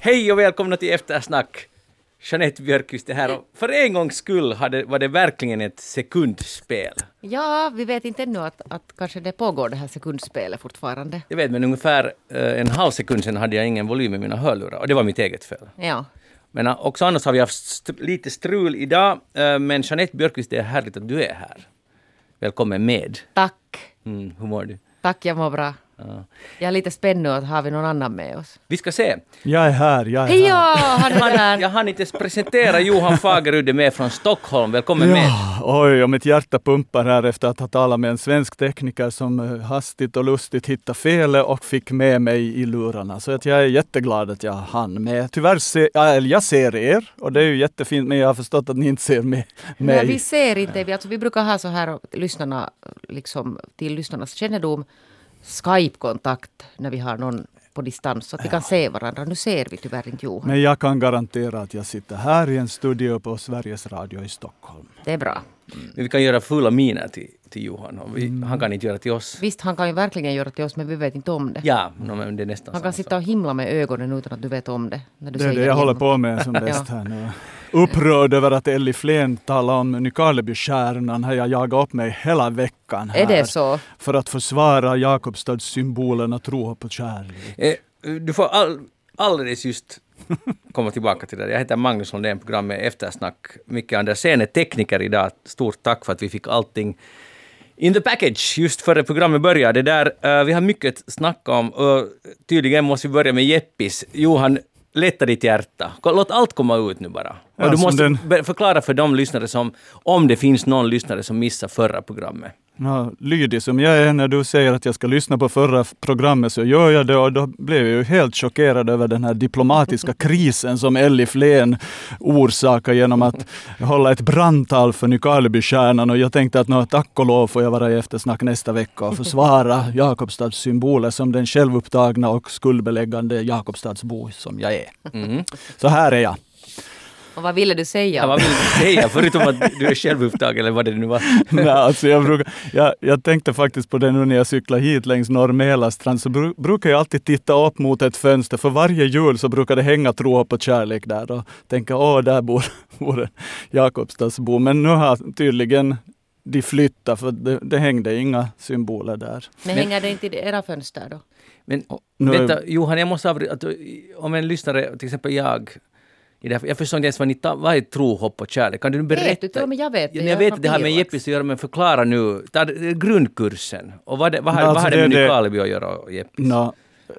Hej och välkomna till Eftersnack! Jeanette Björkqvist är här och för en gångs skull hade, var det verkligen ett sekundspel. Ja, vi vet inte ännu att, att kanske det pågår det här sekundspelet fortfarande. Jag vet, men ungefär eh, en halv sekund sedan hade jag ingen volym i mina hörlurar och det var mitt eget fel. Ja. Men eh, också annars har vi haft st- lite strul idag, eh, men Jeanette Björkqvist, det är härligt att du är här. Välkommen med. Tack. Mm, hur mår du? Tack, jag mår bra. Ja. Jag är lite spänd nu att har vi någon annan med oss. Vi ska se. Jag är här, jag är här. ja, han Jag är där. jag hann inte presentera Johan Fagerud är med från Stockholm. Välkommen med. Ja, oj, och mitt hjärta pumpar här efter att ha talat med en svensk tekniker som eh, hastigt och lustigt hittade felet och fick med mig i lurarna. Så att jag är jätteglad att jag hann med. Tyvärr ser ja, eller jag ser er och det är ju jättefint, men jag har förstått att ni inte ser med, mig. Nej, vi ser inte, vi, alltså, vi brukar ha så här lyssnarna, liksom, till lyssnarnas kännedom Skype-kontakt när vi har någon på distans så att vi kan se varandra. Nu ser vi tyvärr inte Johan. Men jag kan garantera att jag sitter här i en studio på Sveriges Radio i Stockholm. Det är bra. Men vi kan göra fulla miner till, till Johan. Och vi, Han kan inte göra till oss. Visst, han kan ju verkligen göra till oss men vi vet inte om det. Ja, no, men det är nästan Han kan sitta och himla med ögonen utan att du vet om det. När du Det är det jag håller på med som bäst här nu. Upprörd över att Elli Flen talar om Nykarlebystjärnan har jag jagat upp mig hela veckan här. Är det så? För att försvara Jakobstadssymbolen och tro på kärlek. Eh, du får all, alldeles just komma tillbaka till det. Jag heter Magnus Lundén, programmet Eftersnack. Micke Andersén är tekniker idag. Stort tack för att vi fick allting in the package just före programmet började. Där, uh, vi har mycket att snacka om. och tydligen måste vi börja med Jeppis. Johan, lätta ditt hjärta. Låt allt komma ut nu bara. Ja, och du måste den- förklara för de lyssnare som, om det finns någon lyssnare som missar förra programmet. Ja, lydig som jag är när du säger att jag ska lyssna på förra programmet så gör jag det och då blev jag ju helt chockerad över den här diplomatiska krisen som Elli Flen orsakar genom att hålla ett brandtal för Nykarlebystjärnan och jag tänkte att nå, tack och lov får jag vara i eftersnack nästa vecka och försvara Jakobstads symboler som den självupptagna och skuldbeläggande Jakobstadsbo som jag är. Mm. Så här är jag. Och vad ville du säga? Ja, vad vill du säga, förutom att du är självupptagen eller vad det nu var? Nej, alltså jag, brukar, jag, jag tänkte faktiskt på det nu när jag cyklar hit längs Norr Mälarstrand, så bru, brukar jag alltid titta upp mot ett fönster. För varje jul så brukar det hänga tro och kärlek där och tänka, åh, där bor, bor en Jakobstadsbo. Men nu har tydligen de flyttat, för det, det hängde inga symboler där. Men hänger det inte i era fönster då? Men Nu vänta, Johan, jag måste avbryta. Om en lyssnare, till exempel jag, i det här, jag förstår inte ens vad, ni ta, vad är tro, hopp och kärlek. Kan du nu Vet berätta? du? Ja, men jag vet det. Ja, Jag jag vet att det har med. Jeppis att göra, men förklara nu. Ta grundkursen. Och vad, det, vad, har, Alltså, vad har det det- med Nykarleby att göra, och Jeppis? Nå,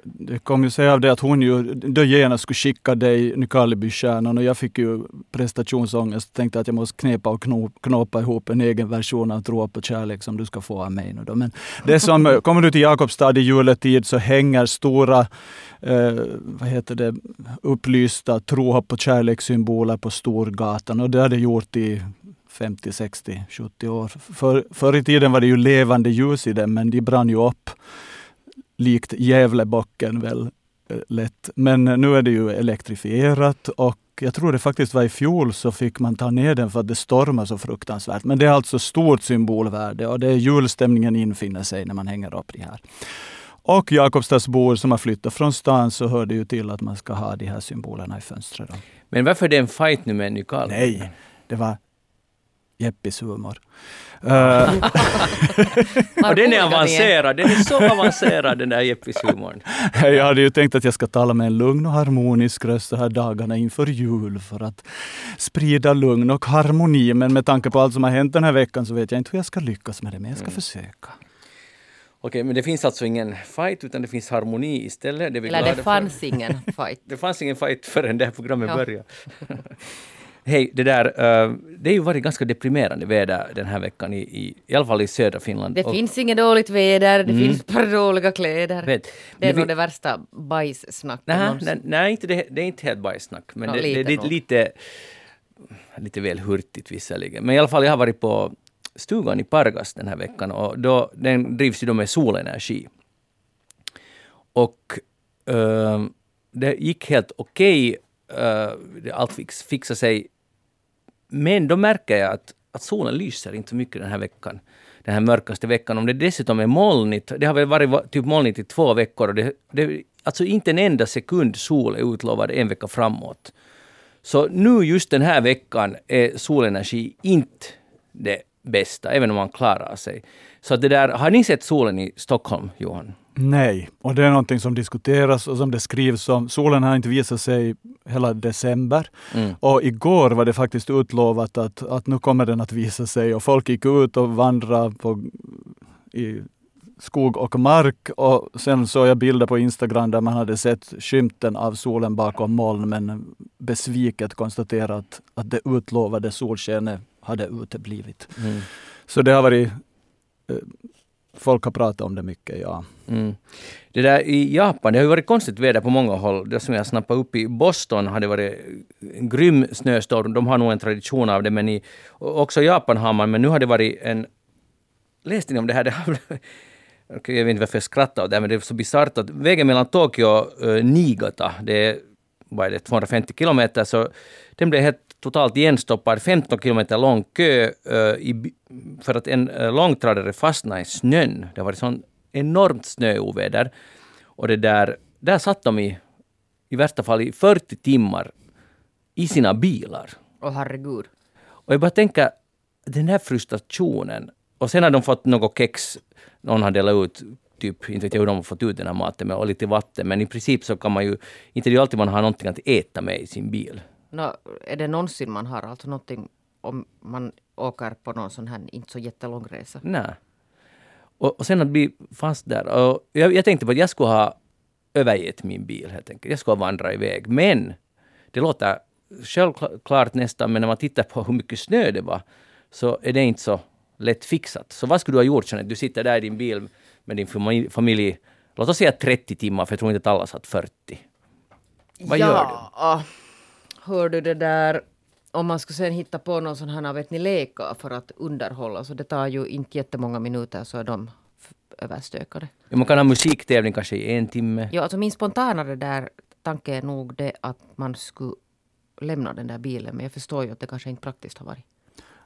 det kom ju sig av det att hon ju då genast skulle skicka dig Nykarlebystjärnan och jag fick ju prestationsångest. Tänkte att jag måste knepa och knåpa ihop en egen version av Tro på kärlek som du ska få av mig. Nu då. Men det som, eh, kommer du till Jakobstad i juletid så hänger stora eh, vad heter det, upplysta tro på kärlekssymboler på Storgatan och det har det gjort i 50, 60, 70 år. För, förr i tiden var det ju levande ljus i dem men de brann ju upp likt Gävlebocken väl eh, lätt. Men eh, nu är det ju elektrifierat och jag tror det faktiskt var i fjol så fick man ta ner den för att det stormar så fruktansvärt. Men det är alltså stort symbolvärde och det är julstämningen infinner sig när man hänger upp det här. Och Jakobstadsbor som har flyttat från stan så hör det ju till att man ska ha de här symbolerna i fönstret. då. Men varför är det en fight nu med Nykarleby? Nej, det var Jeppis humor. Och den är avancerad, den är så avancerad den där Jeppis-humorn. Jag hade ju tänkt att jag ska tala med en lugn och harmonisk röst så här dagarna inför jul för att sprida lugn och harmoni. Men med tanke på allt som har hänt den här veckan så vet jag inte hur jag ska lyckas med det, men jag ska försöka. Okej, men det finns alltså ingen fight utan det finns harmoni istället. Det Eller det för. fanns ingen fight. Det fanns ingen fight förrän det här programmet Ja. började. Hej, det där, eh, det har ju varit ganska deprimerande väder den här veckan, i, i, i alla fall i södra Finland. Det Och- finns inget dåligt väder, det Mm. finns bara dåliga kläder. Vet, Det är nog det värsta bajssnacket Nej, nej, nej inte det, det är inte helt bajssnack, men Ja, det, lite det, det lite, lite väl hurtigt visserligen. Men i alla fall, jag har varit på stugan i Pargas den här veckan och då, den drivs ju då med solenergi. Och eh, det gick helt okej, eh, uh, allt fix, fixade sig. Men då märker jag att att solen lyser inte så mycket den här veckan. Den här mörkaste veckan. Om det dessutom är molnigt, det har väl varit typ molnigt i två veckor och det, det, alltså inte en enda sekund sol är utlovad en vecka framåt. Så nu just den här veckan är solenergi inte det bästa, även om man klarar sig. Så det där, har ni sett solen i Stockholm, Johan? Nej, och det är någonting som diskuteras och som det skrivs om. Solen har inte visat sig hela december. Mm. Och igår var det faktiskt utlovat att, att nu kommer den att visa sig och folk gick ut och vandrade på, i skog och mark. Och sen såg jag bilder på Instagram där man hade sett skymten av solen bakom moln men besviket konstaterat att det utlovade solskenet hade uteblivit. Mm. Så det har varit eh, Folk har pratat om det mycket, ja. Mm. Det där i Japan, det har ju varit konstigt väder på många håll. Det som jag snappade upp i Boston har det varit en grym snöstorm. De har nog en tradition av det, men i, också i Japan har man, men nu har det varit en... Läste ni om det här? Det har, jag vet inte varför jag skrattar åt det, men det är så bisarrt att vägen mellan Tokyo och Niigata, det är, vad är det, 250 kilometer, så den blev helt totalt igenstoppad, 15 kilometer lång kö uh, i, för att en uh, långtradare fastnade i snön. Det var ett sånt enormt snöoväder. Och det där, där satt de i, i värsta fall i 40 timmar i sina bilar. Åh oh, herregud. Och jag bara tänker, den här frustrationen. Och sen har de fått något kex, någon har delat ut typ, inte vet jag hur de har fått ut den här maten med, och lite vatten. Men i princip så kan man ju, inte det är alltid man har någonting att äta med i sin bil. No, är det någonsin man har alltså någonting om man åker på någon sån här inte så jättelång resa? Nej. Och, och sen att bli fast där. Och jag, jag tänkte på att jag skulle ha övergett min bil helt enkelt. Jag skulle ha vandrat iväg. Men det låter självklart nästan, men när man tittar på hur mycket snö det var så är det inte så lätt fixat. Så vad skulle du ha gjort Jeanette? Du sitter där i din bil med din familj, låt oss säga 30 timmar, för jag tror inte att alla satt 40. Vad ja, gör du? Hör du det där, om man skulle sen hitta på någon sån här, vet ni, leka för att underhålla, så det tar ju inte jättemånga minuter så är de överstökade. Ja, man kan ha musiktävling kanske i en timme. Ja, alltså min spontana det där tanke är nog det att man skulle lämna den där bilen, men jag förstår ju att det kanske inte praktiskt har varit.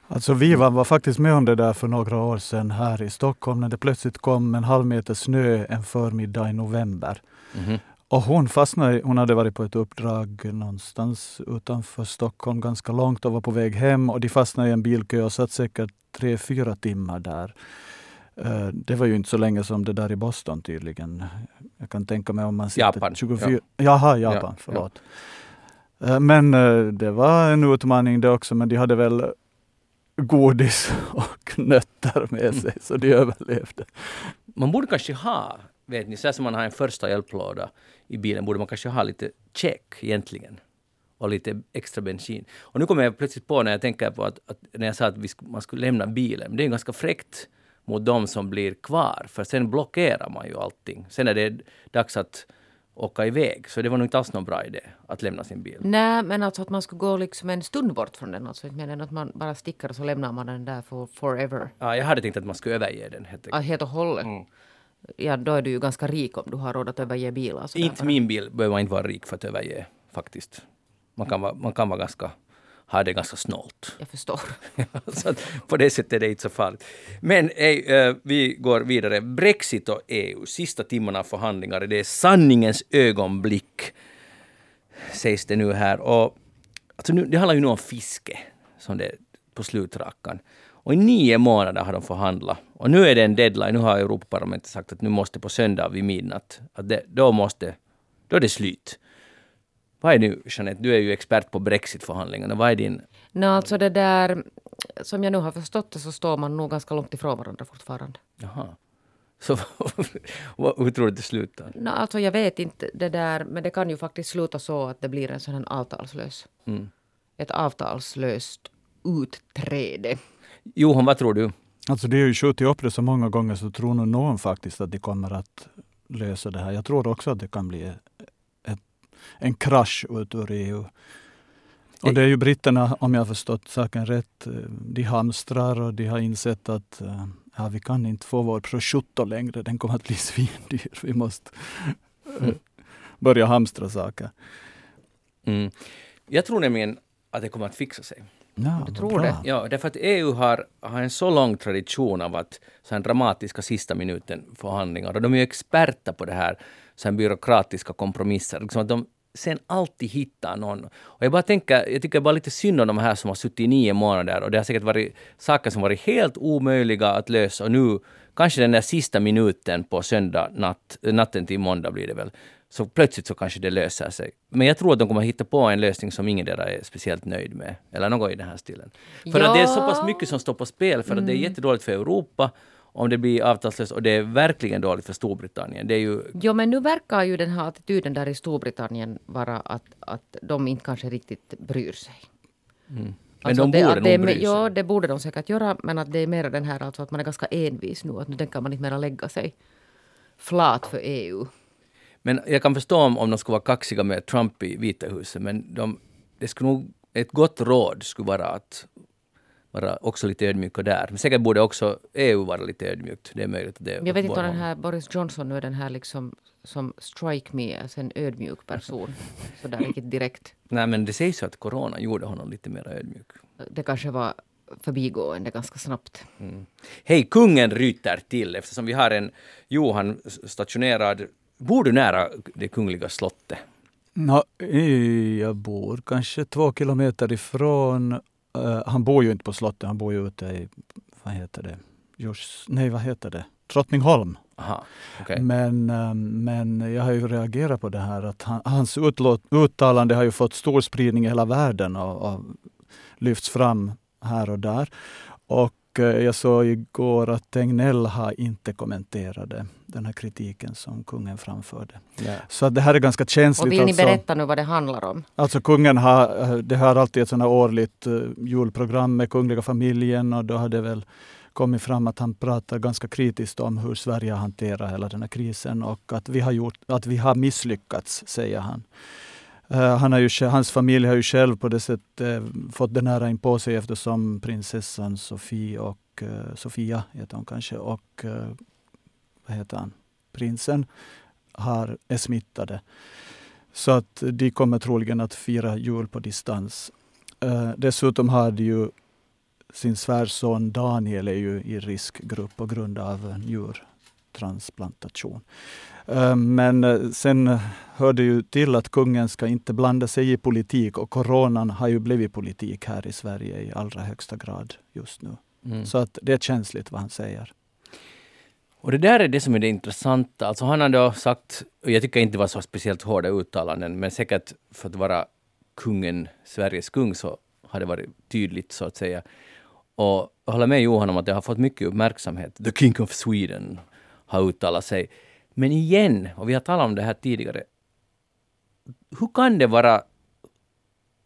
Alltså vi var, var faktiskt med om det där för några år sedan här i Stockholm när det plötsligt kom en halv meter snö en förmiddag i november. Mm -hmm. Och hon fastnade, hon hade varit på ett uppdrag någonstans utanför Stockholm ganska långt och var på väg hem och de fastnade i en bilkö och satt säkert tre, fyra timmar där. Eh, det var ju inte så länge som det där i Boston tydligen. Jag kan tänka mig om man sitter Japan. 24... Ja. Jaha, Japan, ja, förlåt. Ja. Eh, men eh, det var en utmaning det också, men de hade väl godis och nötter med sig, så de överlevde. Man borde kanske ha vet ni, så som man har en första hjälplåda i bilen borde man kanske ha lite check egentligen. Och lite extra bensin. Och nu kommer jag plötsligt på när jag tänker på att, att när jag sa att sk man skulle lämna bilen. Det är ganska fräckt mot de som blir kvar. För sen blockerar man ju allting. Sen är det dags att åka iväg. Så det var nog inte alls någon bra idé att lämna sin bil. Nej, men alltså att man skulle gå liksom en stund bort från den. Alltså, men att man bara sticker och så lämnar man den där för forever. Ja, jag hade tänkt att man skulle överge den. Helt, ja, helt och hållet. Mm ja, då är du ju ganska rik om du har råd att överge bilar. Inte min bil behöver man inte vara rik för att överge faktiskt. Man kan vara, man kan vara ganska ha det ganska snålt. Jag förstår. så på det sättet är det inte så farligt. Men ej, uh, vi går vidare. Brexit och EU, sista timmarna av förhandlingar. Det är sanningens ögonblick, sägs det nu här. Och, alltså nu, det handlar ju nu om fiske, som det på slutrakan. Och i nio månader har de förhandlat. Och nu är det en deadline. Nu har Europaparlamentet sagt att nu måste på söndag vid midnatt, att det, då måste, då är det slut. Vad är nu, Jeanette, du är ju expert på Brexit-förhandlingarna. Vad är din... No, alltså det där, som jag nu har förstått det så står man nog ganska långt ifrån varandra fortfarande. Jaha. Så hur tror du det slutar? No, alltså jag vet inte det där, men det kan ju faktiskt sluta så att det blir en sån här avtalslös. Mm. Ett avtalslöst utträde. Johan, vad tror du? Alltså det är ju skjutit upp det så många gånger så tror nog någon faktiskt att de kommer att lösa det här. Jag tror också att det kan bli ett, en krasch ut ur EU. Och det är ju britterna, om jag har förstått saken rätt, de hamstrar och de har insett att ja, vi kan inte få vår prosciutto längre, den kommer att bli svindyr. Vi måste mm. börja hamstra saker. Mm. Jag tror nämligen att det kommer att fixa sig. Ja, Du tror bra. det? Ja, därför att EU har, har en så lång tradition av att så här dramatiska sista minuten förhandlingar och de är ju experter på det här, så här byråkratiska kompromisser. Liksom att de sen alltid hittar någon. Och jag bara tänker, jag tycker bara lite synd om de här som har suttit i nio månader och det har säkert varit saker som varit helt omöjliga att lösa och nu kanske den där sista minuten på söndag natt, natten till måndag blir det väl, så plötsligt så kanske det löser sig. Men jag tror att de kommer hitta på en lösning som ingen där är speciellt nöjd med. Eller något i den här stilen. För att det är så pass Ja. mycket som står på spel. För Mm. att det är jättedåligt för Europa om det blir avtalslöst och det är verkligen dåligt för Storbritannien. Det är ju... Jo, men nu verkar ju den här attityden där i Storbritannien vara att, att de inte kanske riktigt bryr sig. Men Alltså de det, borde det nog bry sig. Ja, det borde de säkert göra, men att det är mer den här alltså att man är ganska envis nu, att nu tänker man inte mera lägga sig flat för EU. Men jag kan förstå om, om de skulle vara kaxiga med Trump i Vita huset, men de, det skulle nog, ett gott råd skulle vara att vara också lite ödmjuka där. Men säkert borde också EU vara lite ödmjukt. Det är möjligt det Jag vet inte om den här Boris Johnson nu är den här liksom som strike me as en ödmjuk person. Sådär riktigt direkt. Nej, men det sägs ju att corona gjorde honom lite mer ödmjuk. Det kanske var förbigående ganska snabbt. Hej, kungen ryter till eftersom vi har en Johan stationerad. Bor du nära det kungliga slottet? Nå, i- jag bor kanske två kilometer ifrån. Eh, han bor ju inte på slottet, han bor ju ute i, vad heter det, Djurs, nej vad heter det, Drottningholm. Aha, okej. Men, eh, men jag har ju reagerat på det här att han, hans utlåt, uttalande har ju fått stor spridning i hela världen och, och lyfts fram här och där. Och jag såg igår att Tegnell har inte kommenterat den här kritiken som kungen framförde. Ja. Så att det här är ganska känsligt. Och vill ni alltså. berätta nu vad det handlar om? Alltså kungen har, eh, det har alltid ett sånt här årligt eh, julprogram med kungliga familjen och då har det väl kommit fram att han pratar ganska kritiskt om hur Sverige har hanterat hela den här krisen och att vi har, gjort, att vi har misslyckats, säger han. Eh, han har ju, hans familj har ju själv på det sättet eh, fått den här in på sig eftersom prinsessan Sofie och eh, Sofia heter hon kanske och vad heter han? prinsen har, är smittade. Så att de kommer troligen att fira jul på distans. Dessutom har de ju sin svärson Daniel är ju i riskgrupp på grund av njur njurtransplantation. Eh, men eh, sen hör det ju till att kungen ska inte blanda sig i politik och coronan har ju blivit politik här i Sverige i allra högsta grad just nu. Mm. Så att det är känsligt vad han säger. Och det där är det som är det intressanta. Alltså han har då sagt, och jag tycker inte det var så speciellt hårda uttalanden, men säkert för att vara kungen, Sveriges kung, så har det varit tydligt så att säga. Och jag håller med Johan om att det har fått mycket uppmärksamhet. The King of Sweden har uttalat sig. Men igen, och vi har talat om det här tidigare, hur kan det vara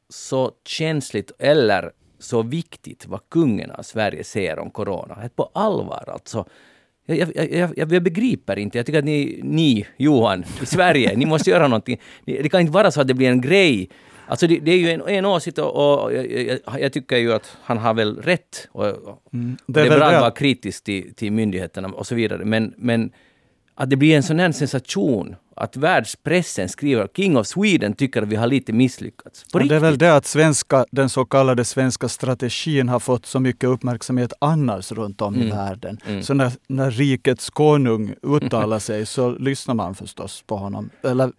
så känsligt eller så viktigt vad kungen av Sverige säger om corona? På allvar alltså. Jag, jag, jag, jag, jag begriper inte. Jag tycker att ni, ni, Johan, i Sverige, ni måste göra någonting. Det kan inte vara så att det blir en grej. Alltså det, det är ju en, en åsikt och, och jag, jag, jag tycker ju att han har väl rätt. Och, och Mm. det det vara kritisk till, till myndigheterna och så vidare. Men, men att det blir en sån här sensation att världspressen skriver att King of Sweden tycker att vi har lite misslyckats. På Och det är väl det att svenska, den så kallade svenska strategin har fått så mycket uppmärksamhet annars runt om i Mm. världen. Mm. Så när, när rikets konung uttalar sig så lyssnar man förstås på honom. Eller,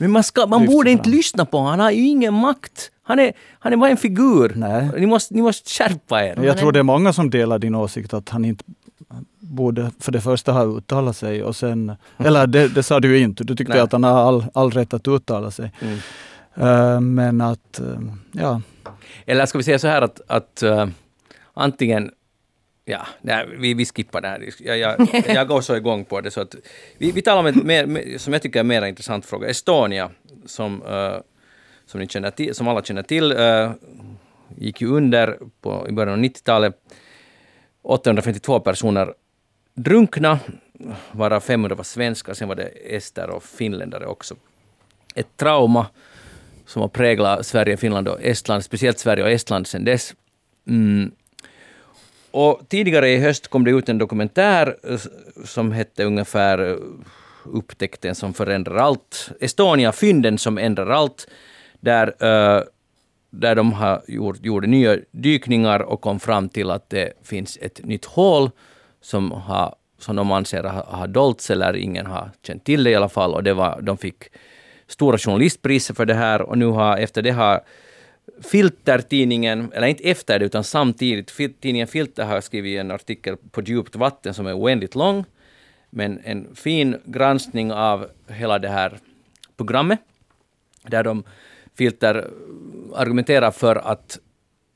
Men man, ska, man borde inte lyssna på honom. Han har ju ingen makt. Han är, han är bara en figur. nej. Ni måste, ni måste skärpa er. Jag tror det är många som delar din åsikt att han inte borde för det första ha uttalat sig och sen, eller det, det sa du ju inte, du tyckte Nej. att han har all, all rätt att uttala sig. Mm. Eh, men att, eh, ja, Eller ska vi säga så här att, att uh, antingen Ja, nej, vi, vi skippar det här. Jag, jag, jag går så igång på det. Så att vi, vi talar om en mer, som jag tycker är en mer intressant fråga. Estonia, som, uh, som, ni känner till, som alla känner till, uh, gick ju under på, i början av 90-talet. 852 personer drunkna, varav 500 var svenskar, sen var det ester och finländare också. Ett trauma som har präglat Sverige, Finland och Estland, speciellt Sverige och Estland sedan dess. Mm. Och tidigare i höst kom det ut en dokumentär eh, som hette ungefär eh, Upptäckten som förändrar allt. Estonia, fynden som ändrar allt. Där eh, där de har gjort, gjorde nya dykningar och kom fram till att det finns ett nytt hål som, har, som de anser har, har dolts eller ingen har känt till det i alla fall. Och det var, de fick stora journalistpriser för det här och nu har efter det har Filtertidningen, eller inte efter det utan samtidigt, tidningen Filter har skrivit en artikel på djupt vatten som är oändligt lång, men en fin granskning av hela det här programmet, där de Filter argumenterar för att,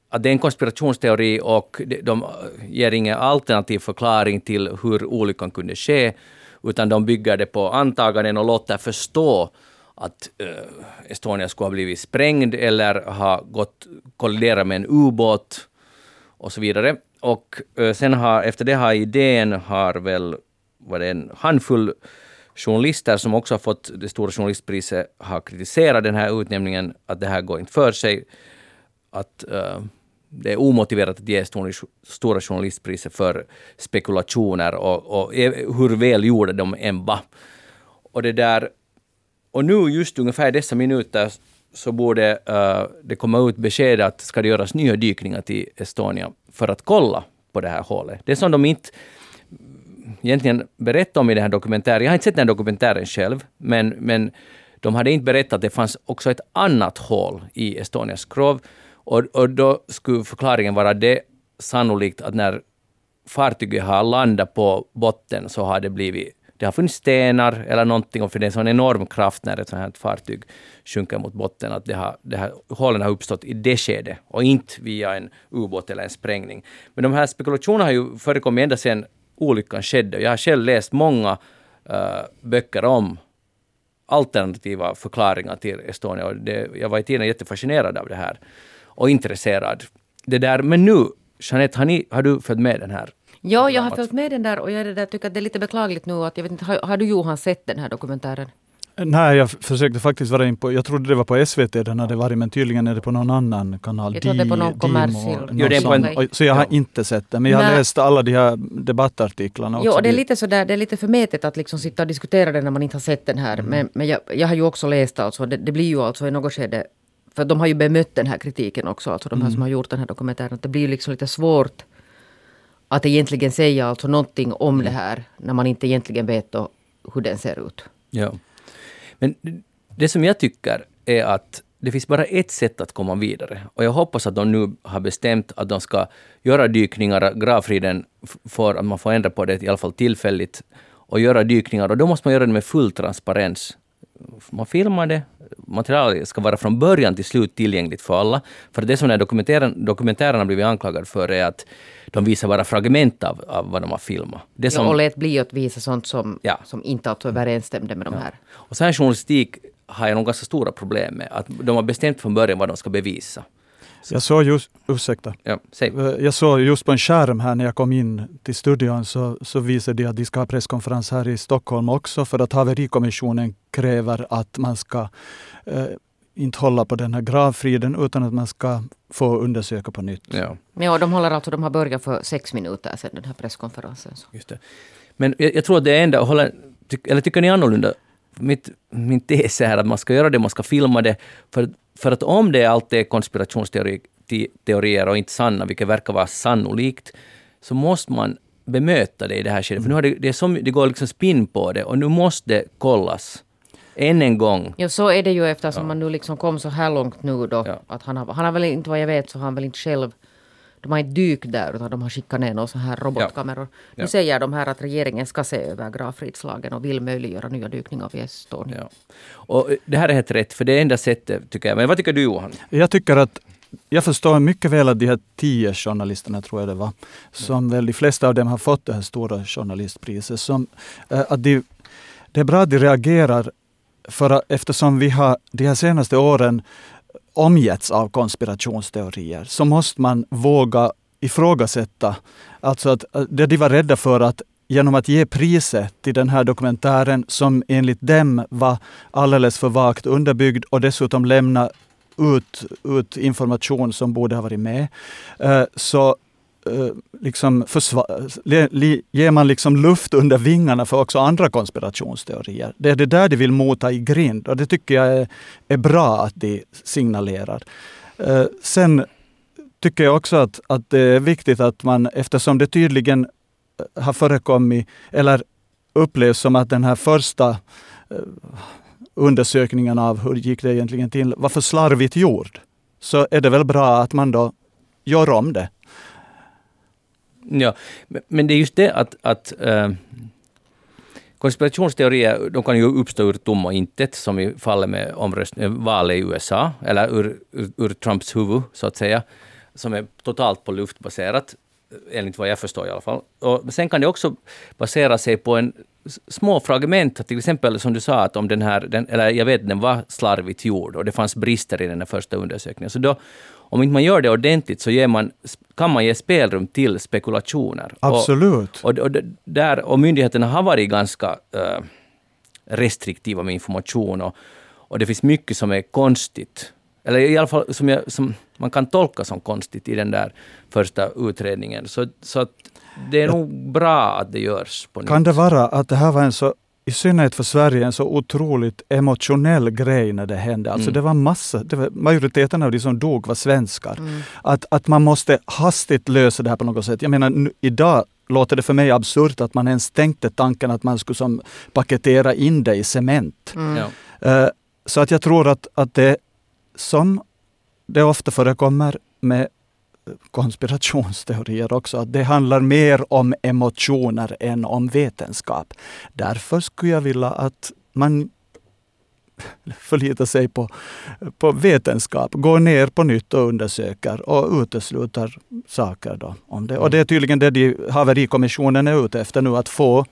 att det är en konspirationsteori och de ger ingen alternativ förklaring till hur olyckan kunde ske, utan de bygger det på antaganden och låter förstå att uh, Estonia skulle ha blivit sprängd eller ha gått kolliderat med en ubåt och så vidare. Och uh, sen har, efter det har idén har väl var det en handfull journalister som också har fått det stora journalistpriset har kritiserat den här utnämningen, att det här går inte för sig. Att uh, det är omotiverat att ge stora journalistpriset för spekulationer och, och hur välgjorda de än var. Och det där och nu just ungefär i dessa minuter så borde uh, det komma ut besked att ska det göras nya dykningar till Estonia för att kolla på det här hålet. Det som de inte egentligen berättade om i den här dokumentären, jag har inte sett den här dokumentären själv, men, men de hade inte berättat att det fanns också ett annat hål i Estonias skrov. Och, och då skulle förklaringen vara det sannolikt att när fartyget har landat på botten så har det blivit det har funnits stenar eller någonting, och för det är en sån enorm kraft när ett sånt här fartyg sjunker mot botten, att det har, det här, hålen har uppstått i det skedet och inte via en ubåt eller en sprängning. Men de här spekulationerna har ju förekommit ända sedan olyckan skedde. Jag har själv läst många uh, böcker om alternativa förklaringar till Estonia. Och det, jag var i tiden jättefascinerad av det här och intresserad. Det där, men nu, Jeanette, har, ni, har du följt med den här Ja, jag har följt med den där och jag där, tycker att det är lite beklagligt nu att jag vet inte, har, har du Johan sett den här dokumentären? Nej, jag försökte faktiskt vara in på, jag trodde det var på SVT den hade varit, men tydligen är det på någon annan kanal. Jag tror det är på någon kommersiell. Jo, det så jag har ja. inte sett den, men jag har Nej. läst alla de här debattartiklarna också. Jo, det är lite sådär, det är lite förmätet att liksom sitta och diskutera den när man inte har sett den här. Mm. Men, men jag, jag har ju också läst alltså, det, det blir ju alltså i något skede för de har ju bemött den här kritiken också, alltså de här mm. som har gjort den här dokumentären. Det blir ju liksom lite svårt att egentligen säga alltså någonting om det här när man inte egentligen vet då hur den ser ut. Ja. Men det som jag tycker är att det finns bara ett sätt att komma vidare. Och jag hoppas att de nu har bestämt att de ska göra dykningar, gravfriden för att man får ändra på det i alla fall tillfälligt, och göra dykningar. Och då måste man göra det med full transparens. Man filmar det, materialet ska vara från början till slut tillgängligt för alla. För det som den dokumentären, dokumentärerna blivit anklagade för är att de visar bara fragment av, av vad de har filmat. Det som, ja, och lät bli att visa sånt som, ja. som inte överensstämde med de här. Och så här journalistik har jag nog ganska stora problem med. Att de har bestämt från början vad de ska bevisa. Jag såg just, ursäkta. Ja, säg. Eh, jag såg just på en skärm här när jag kom in till studion så, så visade de att de ska ha presskonferens här i Stockholm också för att haverikommissionen kräver att man ska eh, inte hålla på den här gravfriden utan att man ska få undersöka på nytt. Ja. Ja, de håller alltså, de har börjat för sex minuter sedan den här presskonferensen. Så. Just det. Men jag, jag tror att det enda, håller, ty, eller tycker ni annorlunda? Mitt, min tes är att man ska göra det, man ska filma det. För, för att om det alltid är konspirationsteorier och inte sanna, vilket verkar vara sannolikt, så måste man bemöta det i det här skedet. För nu har det, det, är som, det går liksom spinn på det och nu måste det kollas än en gång. Ja, så är det ju eftersom ja. man nu liksom kom så här långt nu då. Ja. Att han, har, han har väl inte, vad jag vet, så har han väl inte själv de har inte dykt där utan de har skickat ner några så här robotkameror. Ja. Nu säger de här att regeringen ska se över gravfridslagen och vill möjliggöra nya dykningar vid Estonia. Ja. Och det här är helt rätt, för det är enda sättet tycker jag. Men vad tycker du Johan? Jag tycker att jag förstår mycket väl att de här tio journalisterna, tror jag det var, som väl de flesta av dem har fått det här stora journalistpriset, som, äh, att de, det är bra att de reagerar för eftersom vi har de här senaste åren omgetts av konspirationsteorier så måste man våga ifrågasätta. Alltså att det de var rädda för att genom att ge priset till den här dokumentären som enligt dem var alldeles för vagt underbyggd och dessutom lämna ut, ut information som borde ha varit med, eh, så Eh, liksom ger man liksom luft under vingarna för också andra konspirationsteorier. Det är det där de vill mota i grind och det tycker jag är, är bra att de signalerar. Eh, sen tycker jag också att, att det är viktigt att man, eftersom det tydligen eh, har förekommit, eller upplevs som att den här första eh, undersökningen av hur gick det egentligen till var för slarvigt gjord, så är det väl bra att man då gör om det. Ja, men det är just det att, att äh, konspirationsteorier de kan ju uppstå ur tomma intet, som i fallet med eh, valet i USA, eller ur, ur, ur Trumps huvud, så att säga som är totalt på luftbaserat, enligt vad jag förstår i alla fall. Och sen kan det också basera sig på en små fragment, till exempel som du sa, att om den här, den, eller jag vet den var slarvigt gjord och det fanns brister i den här första undersökningen. Så då, om inte man gör det ordentligt så ger man, kan man ge spelrum till spekulationer. Absolut. Och, och, och, där, och myndigheterna har varit ganska uh, restriktiva med information och, och det finns mycket som är konstigt eller i alla fall som, jag, som man kan tolka som konstigt i den där första utredningen. Så, så att det är nog bra att det görs på nytt. Kan det vara att det här var en så i synnerhet för Sverige en så otroligt emotionell grej när det hände. Alltså mm. det var massa, det var, majoriteten av de som dog var svenskar. Mm. Att, att man måste hastigt lösa det här på något sätt. Jag menar nu, idag låter det för mig absurt att man ens tänkte tanken att man skulle som paketera in det i cement. Mm. Uh, så att jag tror att, att det som det ofta förekommer med konspirationsteorier också, att det handlar mer om emotioner än om vetenskap. Därför skulle jag vilja att man förlitar sig på, på vetenskap, går ner på nytt och undersöker och utesluter saker. Då om det. Och det är tydligen det de haverikommissionen är ute efter nu, att få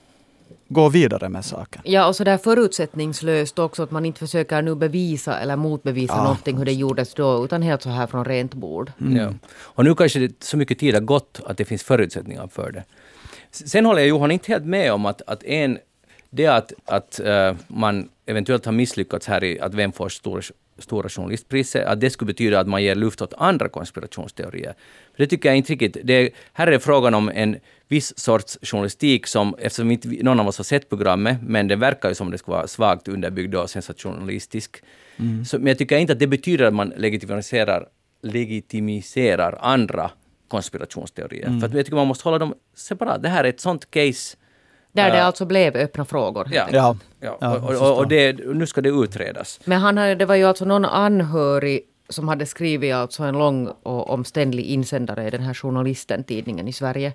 gå vidare med saken. Ja, och så där förutsättningslöst också, att man inte försöker nu bevisa eller motbevisa ja. någonting hur det gjordes då, utan helt så här från rent bord. Mm. Ja. Och nu kanske det så mycket tid har gått att det finns förutsättningar för det. Sen håller jag Johan inte helt med om att, att en, det att, att uh, man eventuellt har misslyckats här i att vem får stor, Stora journalistpriset, att det skulle betyda att man ger luft åt andra konspirationsteorier. Det tycker jag inte riktigt. Det, här är frågan om en viss sorts journalistik som, eftersom inte någon av oss har sett programmet, men det verkar ju som det skulle vara svagt underbyggd och sensationalistisk. Mm. Så, men jag tycker inte att det betyder att man legitimiserar, legitimiserar andra konspirationsteorier. Mm. För jag tycker man måste hålla dem separat. Det här är ett sånt case där det alltså blev öppna frågor. Ja, ja. ja. och, och, och det, nu ska det utredas. Men han hade, det var ju alltså någon anhörig som hade skrivit alltså en lång och omständlig insändare i den här journalisten, tidningen i Sverige.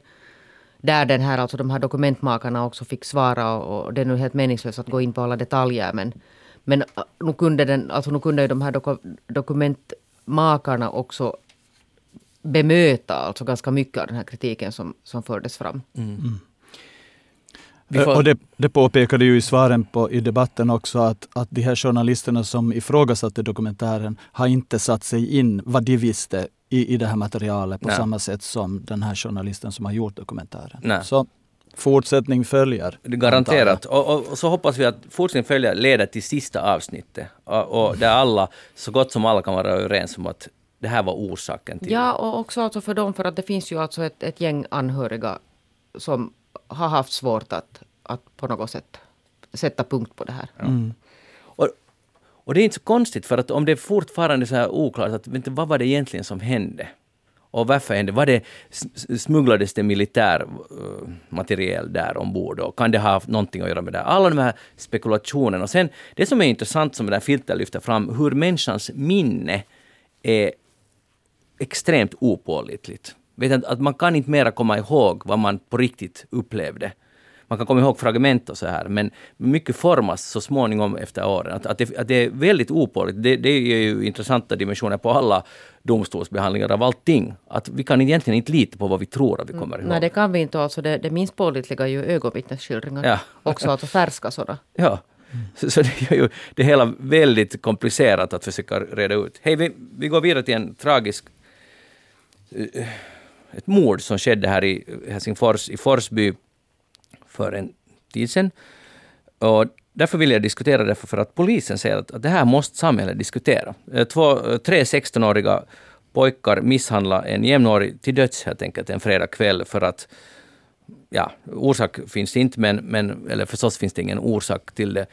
Där den här, alltså de här dokumentmakarna också fick svara och det är nu helt meningslöst att gå in på alla detaljer. Men, men äh, nu, kunde den, alltså nu kunde ju de här doku, dokumentmakarna också bemöta alltså ganska mycket av den här kritiken som, som fördes fram. Mm. Mm. Får... Och det, det påpekade ju i svaren på, i debatten också att, att de här journalisterna som ifrågasatte dokumentären har inte satt sig in vad de visste i, i det här materialet på Nej. samma sätt som den här journalisten som har gjort dokumentären. Nej. Så fortsättning följer. Garanterat. Och, och, och, så hoppas vi att fortsättning följer leder till sista avsnittet. Och, och där alla, så gott som alla kan vara överens om att det här var orsaken till Ja, och också alltså för dem, för att det finns ju alltså ett, ett gäng anhöriga som har haft svårt att, att på något sätt sätta punkt på det här. Mm. Och, det är inte så konstigt, för att om det är fortfarande så här oklart, att, vänta, vad var det egentligen som hände? Och varför hände Var det, smugglades det militär uh, materiel där ombord? Och kan det ha haft någonting att göra med det? Alla de här spekulationerna. Och sen, det som är intressant som den här filten lyfter fram, hur människans minne är extremt opålitligt vet att man kan inte mera komma ihåg vad man på riktigt upplevde. Man kan komma ihåg fragment och så här, men mycket formas så småningom efter åren. Att, att, det, att det är väldigt opålitligt. Det, det är ju intressanta dimensioner på alla domstolsbehandlingar av allting. Att vi kan egentligen inte lita på vad vi tror att vi kommer ihåg. Nej, det kan vi inte. Alltså det, det minst pålitliga är ju ögonvittnesskildringar. Ja. Också alltså färska sådana. Ja. Så, så, det gör ju det hela väldigt komplicerat att försöka reda ut. Hej, vi, vi går vidare till en tragisk ett mord som skedde här i Helsingfors, i Forsby, för en tid sedan. Och därför vill jag diskutera det, för att polisen säger att, att det här måste samhället diskutera. Eh, två, eh, tre 16-åriga pojkar misshandlade en jämnårig till döds helt enkelt en fredag kväll för att ja, orsak finns inte, men, men, eller förstås finns det ingen orsak till det.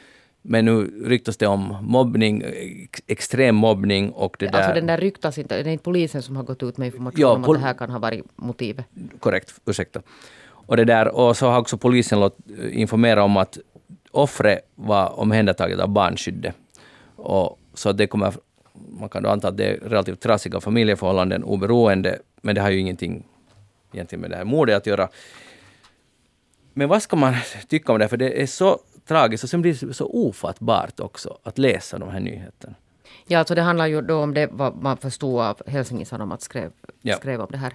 Men nu ryktas det om mobbning, ex- extrem mobbning och det där... Alltså den där ryktas inte, det är inte polisen som har gått ut med information Ja, om att det här kan ha varit motivet. Korrekt, ursäkta. Och, det där, och så har också polisen låt informera om att offret var omhändertaget av barnskyddet. Och så det kommer, man kan då anta att det är relativt trassiga familjeförhållanden oberoende, men det har ju ingenting egentligen med det här mordet att göra. Men vad ska man tycka om det? För det är så tragiskt och sen blir det så ofattbart också att läsa de här nyheterna. Ja, alltså det handlar ju då om det vad man förstod av Helsingin Sanomat skrev, Ja. skrev om det här.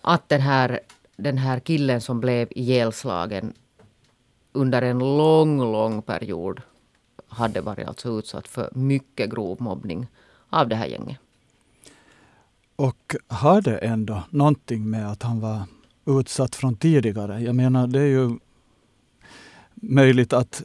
Att den här, den här killen som blev ihjälslagen under en lång, lång period hade varit alltså utsatt för mycket grov mobbning av det här gänget. Och har det ändå någonting med att han var utsatt från tidigare? Jag menar, det är ju möjligt att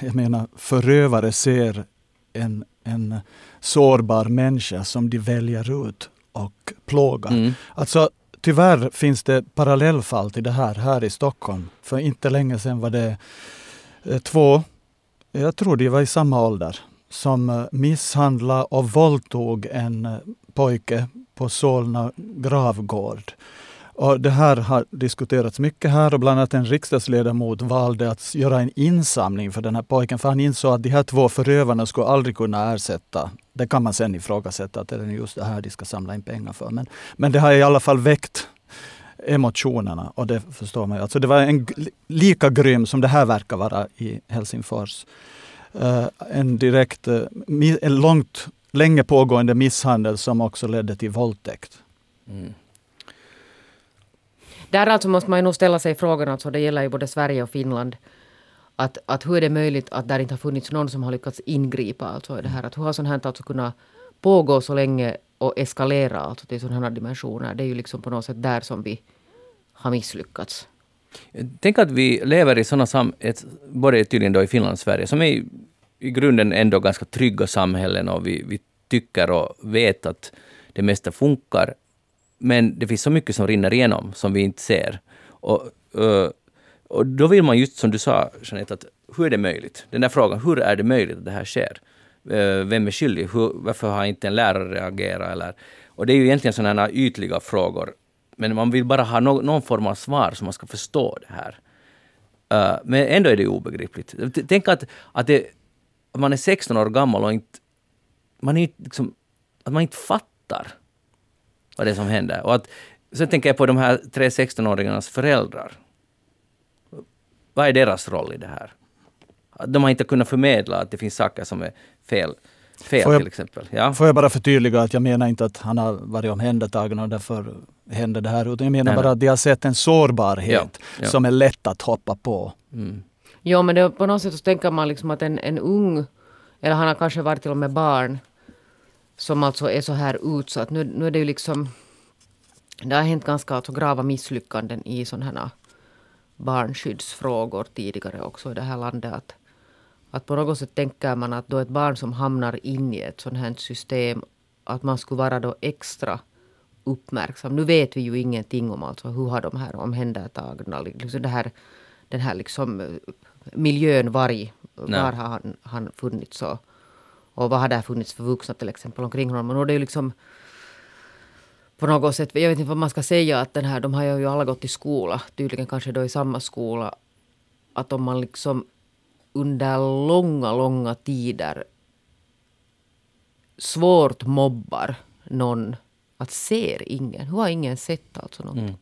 jag menar, förövare ser en, en sårbar människa som de väljer ut och plågar. Mm. Alltså, tyvärr finns det parallellfall till det här, här i Stockholm. För inte länge sedan var det eh, två, jag tror de var i samma ålder, som eh, misshandlade och våldtog en eh, pojke på Solna gravgård. Och det här har diskuterats mycket här och bland annat en riksdagsledamot valde att göra en insamling för den här pojken för han insåg att de här två förövarna skulle aldrig kunna ersätta. Det kan man sen ifrågasätta att det är just det här de ska samla in pengar för. Men, men det har i alla fall väckt emotionerna och det förstår man ju. Alltså det var en lika grym som det här verkar vara i Helsingfors. Uh, en direkt, uh, en långt, länge pågående misshandel som också ledde till våldtäkt. Mm. Där alltså måste man ju nog ställa sig frågan, alltså det gäller ju både Sverige och Finland, att, att hur är det möjligt att där inte har funnits någon som har lyckats ingripa alltså i det här? Att hur har sånt här alltså kunnat pågå så länge och eskalera alltså till sådana här dimensioner? Det är ju liksom på något sätt där som vi har misslyckats. Tänk att vi lever i sådana samhällen, både tydligen då i Finland och Sverige, som är i, i grunden ändå ganska trygga samhällen och vi, vi tycker och vet att det mesta funkar. Men det finns så mycket som rinner igenom som vi inte ser. Och, eh, och då vill man just som du sa, Jeanette, att hur är det möjligt? Den där frågan, hur är det möjligt att det här sker? Eh, vem är skyldig? Hur, varför har inte en lärare reagerat? Eller, och det är ju egentligen sådana här ytliga frågor. Men man vill bara ha no, någon form av svar så man ska förstå det här. Eh, men ändå är det obegripligt. Tänk att, att, det, att man är 16 år gammal och inte... Man är liksom, att man inte fattar vad det är som händer. Och att, sen tänker jag på de här tre 16-åringarnas föräldrar. Vad är deras roll i det här? De har inte kunnat förmedla att det finns saker som är fel, fel Får jag- till exempel. Ja. Får jag bara förtydliga att jag menar inte att han har varit omhändertagen och därför hände det här. Utan jag menar Nej, bara nej. att de har sett en sårbarhet Ja, ja. som är lätt att hoppa på. Mm. Jo, men det, på något sätt så tänker man liksom att en, en ung, eller han har kanske varit till och med barn, som alltså är så här utsatt. Nu, nu är det ju liksom, det har hänt ganska alltså grava misslyckanden i sådana här barnskyddsfrågor tidigare också i det här landet. Att, att på något sätt tänker man att då ett barn som hamnar in i ett sådant här system, att man skulle vara då extra uppmärksam. Nu vet vi ju ingenting om alltså hur har de här omhändertagna, liksom det här, den här liksom eh, miljön varg, Nej. var har han, han funnits och, och vad har det funnits för vuxna till exempel omkring honom. Men då är det ju liksom på något sätt, jag vet inte vad man ska säga, att den här, de har ju alla gått i skola, tydligen kanske då i samma skola, att om man liksom under långa, långa tider svårt mobbar någon, att ser ingen, hur har ingen sett alltså någonting? Mm.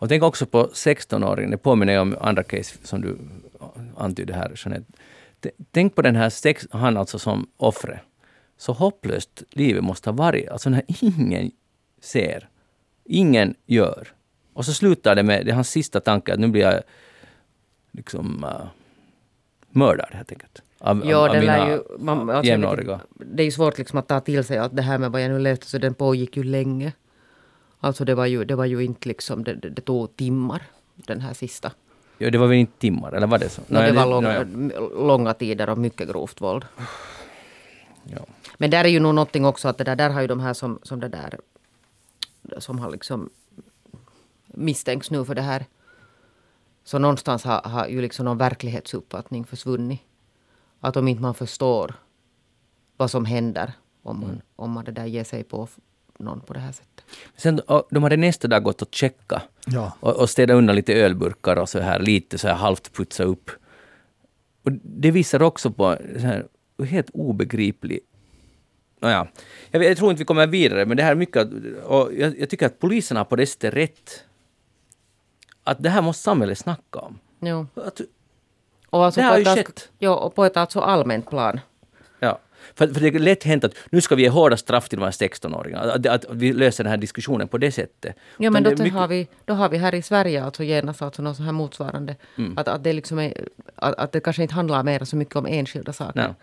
Och tänk också på 16-åringen, det påminner ju om andra case som du antydde här, Jeanette. Tänk på den här sex, han alltså som offret. Så hopplöst livet måste ha varit. Alltså när ingen ser, ingen gör. Och så slutar det med, det är hans sista tanke, att nu blir jag liksom uh, mördad helt enkelt. Av, Ja, av, av mina ju, man, alltså, jämnåriga. det är ju svårt liksom att ta till sig att det här med vad jag nu läste, så den pågick ju länge. Alltså det var ju, det var ju inte liksom, det, det, det tog timmar, den här sista. Ja, det var väl inte timmar, eller var det så? No, det var långa, långa tider och mycket grovt våld. ja. Men där är ju nog någonting också att det där, där har ju de här som, som det där som har liksom misstänks nu för det här. Så någonstans har, har ju liksom någon verklighetsuppfattning försvunnit. att om inte man förstår vad som händer om man, om man det där ger sig på någon på det här sättet. Sen, de hade nästa dag gått och checka Ja. och, och städat undan lite ölburkar och så här lite så här halvt putsa upp. Och det visar också på så här helt obegriplig... Nåja, jag, jag tror inte vi kommer vidare, men det här är mycket... Och jag, jag tycker att polisen har på det sättet rätt. Att det här måste samhället snacka om. Jo. Att, Och alltså Det har på ju skett. Jo, och på ett alltså allmänt plan. För, för det är lätt hänt att nu ska vi ge hårda straff till de här 16-åringarna. Att, att vi löser den här diskussionen på det sättet. Ja, men då, mycket- har vi, då har vi här i Sverige alltså genast alltså något så här motsvarande. Mm. Att, att, det liksom är, att, att det kanske inte handlar mer så mycket om enskilda saker. Nej.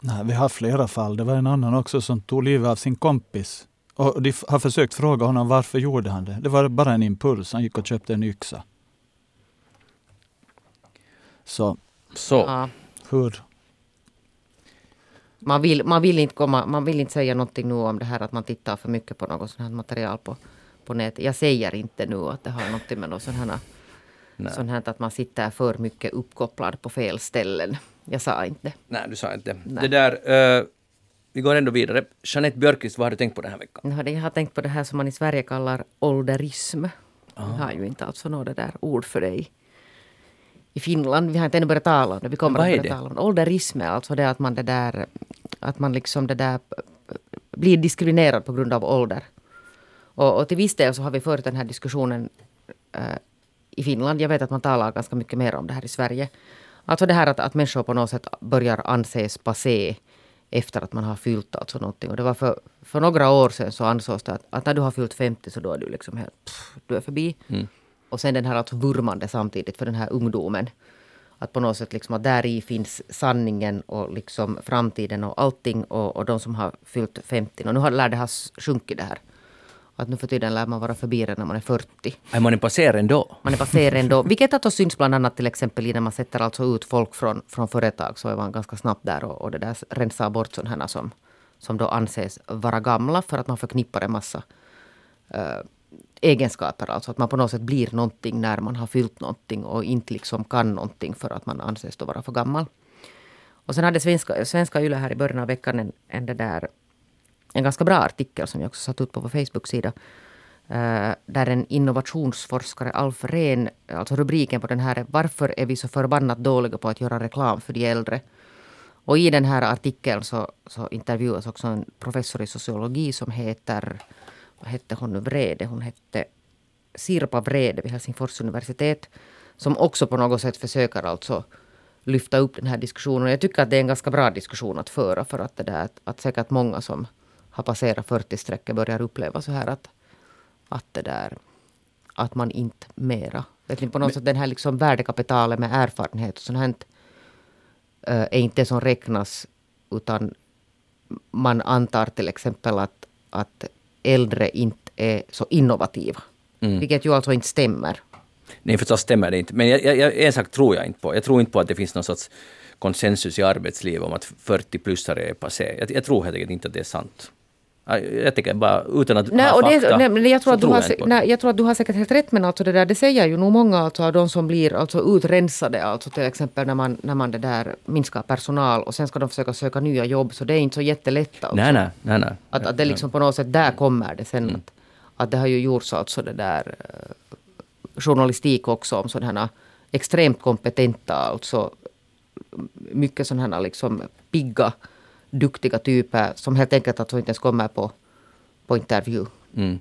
Nej, vi har flera fall. Det var en annan också som tog livet av sin kompis. Och de har försökt fråga honom varför gjorde han det. Det var bara en impuls. Han gick och köpte en yxa. Så Så. Ja. hur? Man, vill, man, vill inte komma, man vill inte säga någonting nu om det här att man tittar för mycket på något sånt här material på, på nätet. Jag säger inte nu att det har någonting med något sånt här, sånt här att man sitter för mycket uppkopplad på fel ställen. Jag sa inte. Nej, du sa inte. Nej. Det där... eh, vi går ändå vidare. Jeanette Björkqvist, vad har du tänkt på den här veckan? Jag har tänkt på det här som man i Sverige kallar ålderism. Vi har ju inte alltså något det där ord för det i, Finland. Vi har inte ännu börjat tala om det. Vi kommer Vad att börja tala om det. Ålderism är alltså det att man det där att man liksom det där blir diskriminerad på grund av ålder. Och, och till viss del så har vi fört den här diskussionen eh, i Finland. Jag vet att man talar ganska mycket mer om det här i Sverige. Alltså det här att, att människor på något sätt börjar anses passé efter att man har fyllt alltså någonting. Och det var för, för några år sedan så ansågs det att, att när du har fyllt 50 så då är du liksom helt, pff, du är förbi. Och sen den här alltså vurmande samtidigt för den här ungdomen. Att på något sätt liksom att där i finns sanningen och liksom framtiden och allting och, och de som har fyllt 50. Och nu har, lär det ha sjunkit det här. Att nu för tiden lär man vara förbi det när man är 40. Är man en passer ändå? Man är passerad ändå. Vilket att syns bland annat till exempel i när man sätter alltså ut folk från, från företag så är man ganska snabbt där och, och det där rensar bort sådana här som, som då anses vara gamla för att man förknippar en massa eh, egenskaper. Alltså att man på något sätt blir någonting när man har fyllt någonting och inte liksom kan någonting för att man anses då vara för gammal. Och sen hade svenska, svenska Yle här i början av veckan en, en, det där, en ganska bra artikel som jag också satt ut på vår Facebook-sida. Eh, där en innovationsforskare, Alf Rehn, alltså rubriken på den här är Varför är vi så förbannat dåliga på att göra reklam för de äldre? Och i den här artikeln så, så intervjuas också en professor i sociologi som heter, vad hette hon nu, Vrede? Hon hette Sirpa Vrede vid Helsingfors universitet. Som också på något sätt försöker alltså lyfta upp den här diskussionen. Jag tycker att det är en ganska bra diskussion att föra för att det där att, att säkert många som har passerat 40-strecket börjar uppleva så här att, att det där att man inte mera, vet ni, på något sätt den här liksom värdekapitalet med erfarenhet och sånt här eh, är inte det som räknas utan man antar till exempel att, att äldre inte är så innovativa. Mm. Vilket ju alltså inte stämmer. Nej, förstås stämmer det inte. Men jag, jag, en sak tror jag inte på. Jag tror inte på att det finns någon sorts konsensus i arbetslivet om att 40-plussare är passé. Jag, jag tror helt enkelt inte att det är sant. Jag, tänker bara utan att Nej, ha och det, fakta. nej, jag, tror att du har, jag nej, jag tror att du har säkert helt rätt men alltså det där det säger ju nog många alltså av de som blir alltså utrensade alltså till exempel när man, när man det där minskar personal och sen ska de försöka söka nya jobb så det är inte så jättelätt alltså. Nej, nej, nej. nej. Att, att det liksom på något sätt där kommer det sen. Att, att det har ju gjorts alltså det där eh, journalistik också om sådana extremt kompetenta, alltså mycket sådana liksom pigga, duktiga typer som helt enkelt alltså inte ens kommer på, på intervju. Mm.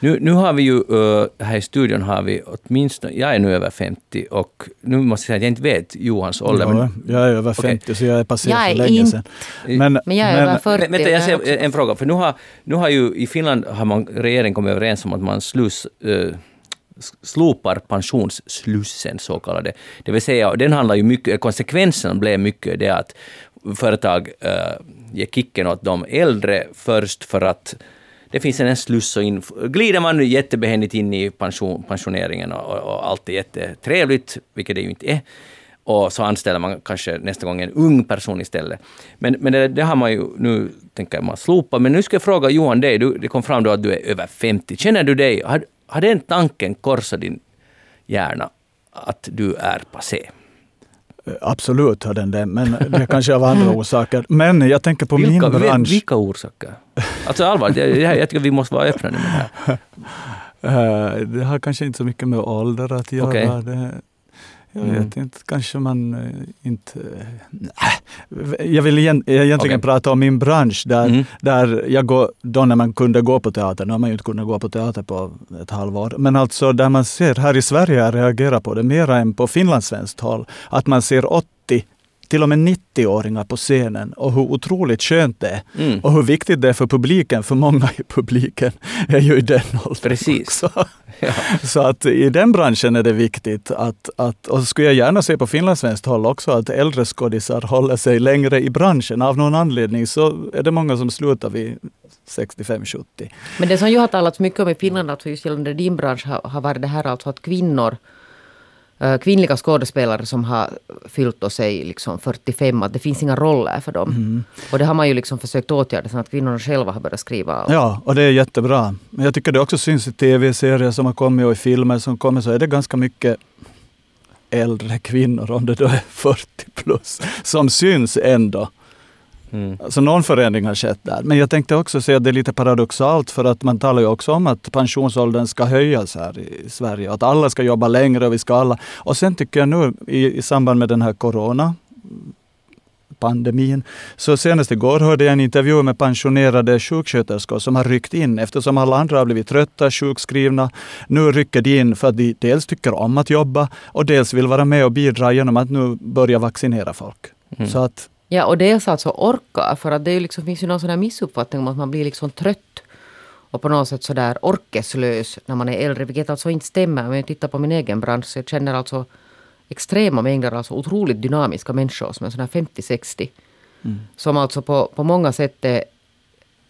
Nu, nu har vi ju, uh, här i studion har vi åtminstone, jag är nu över 50 och nu måste jag säga att jag inte vet Johans ålder. Ja, men, jag är över Okej. 50 så jag är passerad Jag är för länge inte- sedan. Men, Men jag är över 40. Men, vänta, jag ser också- en fråga. För nu har, nu har ju i Finland har man, regeringen kommit överens om att man slus, uh, slopar pensionsslussen, så kallade. Det vill säga, den handlar ju mycket, konsekvensen blev mycket det att företag uh, ger kicken åt de äldre först för att det finns en sluss och in, glider man jättebehändigt in i pension, pensioneringen och, och, och allt är jättetrevligt, vilket det ju inte är. Och så anställer man kanske nästa gång en ung person istället. Men, men det, det har man ju nu, tänker man, slopa. Men nu ska jag fråga Johan dig, du, det kom fram då att du är över 50. Känner du dig, har, har den tanken korsat din hjärna att du är passé? Absolut har den det, men det är kanske av andra orsaker. Men jag tänker på vilka, min bransch. Vilka orsaker? Alltså allvarligt, jag, jag, jag tycker vi måste vara öppna nu med det här. Uh, det har kanske inte så mycket med ålder att göra. Okay. Det, jag mm. vet inte, kanske man uh, inte... Uh, jag vill igen, egentligen okay. prata om min bransch, där, mm. där jag går, då när man kunde gå på teater, nu har man ju inte kunnat gå på teater på ett halvår, men alltså där man ser, här i Sverige, reagerar på det mera än på finlandssvenskt håll, att man ser 80 till och med 90-åringar på scenen och hur otroligt skönt det är. Mm. Och hur viktigt det är för publiken, för många i publiken är ju i den åldern Precis. också. Ja. Så att i den branschen är det viktigt att, att och skulle jag gärna se på finlandssvenskt håll också, att äldre skådisar håller sig längre i branschen. Av någon anledning så är det många som slutar vid 65-70. Men det som ju har talats mycket om i Finland, alltså just gällande din bransch, har, har varit det här alltså att kvinnor kvinnliga skådespelare som har fyllt och sig liksom 45, att det finns inga roller för dem. Mm. Och det har man ju liksom försökt åtgärda så att kvinnorna själva har börjat skriva. Ja, och det är jättebra. Men jag tycker det också syns i tv-serier som har kommit och i filmer som kommer så är det ganska mycket äldre kvinnor, om det då är 40 plus, som syns ändå. Mm. Så någon förändring har skett där. Men jag tänkte också säga att det är lite paradoxalt för att man talar ju också om att pensionsåldern ska höjas här i Sverige. Att alla ska jobba längre och vi ska alla... Och sen tycker jag nu i, i samband med den här corona pandemin. Så senast igår hörde jag en intervju med pensionerade sjuksköterskor som har ryckt in eftersom alla andra har blivit trötta, sjukskrivna. Nu rycker de in för att de dels tycker om att jobba och dels vill vara med och bidra genom att nu börja vaccinera folk. Mm. Så att Ja, och dels alltså orka. För att det liksom, finns ju någon sån här missuppfattning om att man blir liksom trött och på något sätt sådär orkeslös när man är äldre, vilket alltså inte stämmer. Om jag tittar på min egen bransch, jag känner alltså extrema mängder, alltså otroligt dynamiska människor som är sådär 50-60. Mm. Som alltså på, på många sätt är,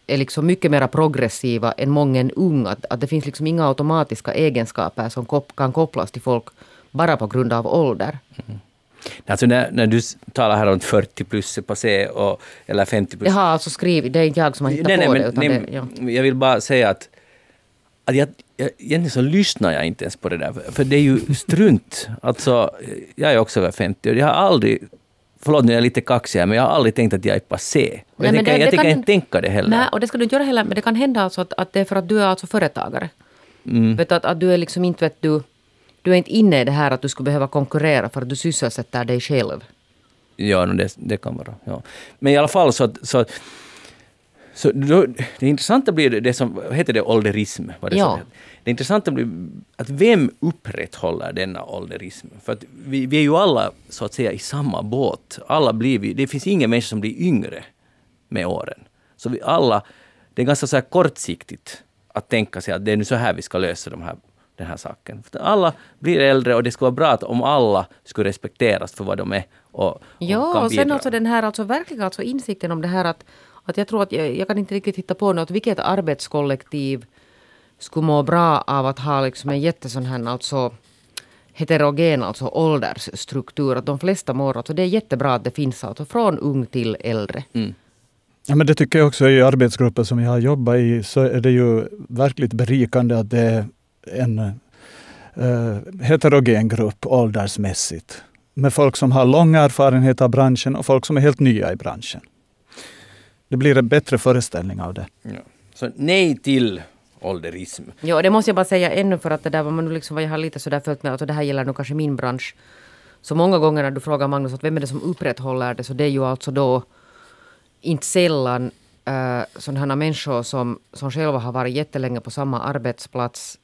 är liksom mycket mer progressiva än många unga. Att, att det finns liksom inga automatiska egenskaper som kop, kan kopplas till folk bara på grund av ålder. Mm. Alltså när, när du talar här om 40 plus passé och, eller 50 plus. Jag har alltså skrivit, det är inte jag som har hittat nej, på nej, det. Utan nej, det ja. Jag vill bara säga att, att jag, jag, egentligen så lyssnar jag inte ens på det där, för det är ju strunt. Alltså, jag är också över 50 och jag har aldrig Förlåt nu är jag lite kaxig här, men jag har aldrig tänkt att jag är passé. Och jag, nej, tänker, det, jag tänker inte tänka det heller. Nej, och det ska du inte göra heller, men det kan hända alltså att, att det är för att du är alltså företagare. Mm. Vet att, att du är liksom inte, vet du, du är inte inne i det här att du skulle behöva konkurrera för att du sysselsätter dig själv. Ja, det, det kan vara. Ja. Men i alla fall så, så, så då, det intressanta blir det som, heter det ålderism? Det, ja. det intressanta blir att vem upprätthåller denna ålderism? För att vi, vi är ju alla så att säga i samma båt. Alla blir vi, det finns ingen människa som blir yngre med åren. Så vi alla, det är ganska så här kortsiktigt att tänka sig att det är nu så här vi ska lösa de här den här saken. Alla blir äldre och det skulle vara bra att om alla skulle respekteras för vad de är. Och, och ja, och sen alltså den här alltså verkligen alltså insikten om det här att, att jag tror att jag, jag kan inte riktigt hitta på något, vilket arbetskollektiv skulle må bra av att ha liksom en jättesån här alltså heterogen alltså åldersstruktur. Att de flesta mår, alltså det är jättebra att det finns alltså från ung till äldre. Mm. Ja, men det tycker jag också i arbetsgrupper som jag har jobbat i så är det ju verkligt berikande att det är en uh, heterogen grupp åldersmässigt. Med folk som har lång erfarenhet av branschen och folk som är helt nya i branschen. Det blir en bättre föreställning av det. Ja. Så nej till ålderism. Ja, det måste jag bara säga ännu för att det där var man liksom, vad jag har lite sådär följt med, alltså det här gäller nog kanske min bransch. Så många gånger när du frågar Magnus att vem är det som upprätthåller det, så det är ju alltså då inte sällan äh, sådana människor som, som själva har varit jättelänge på samma arbetsplats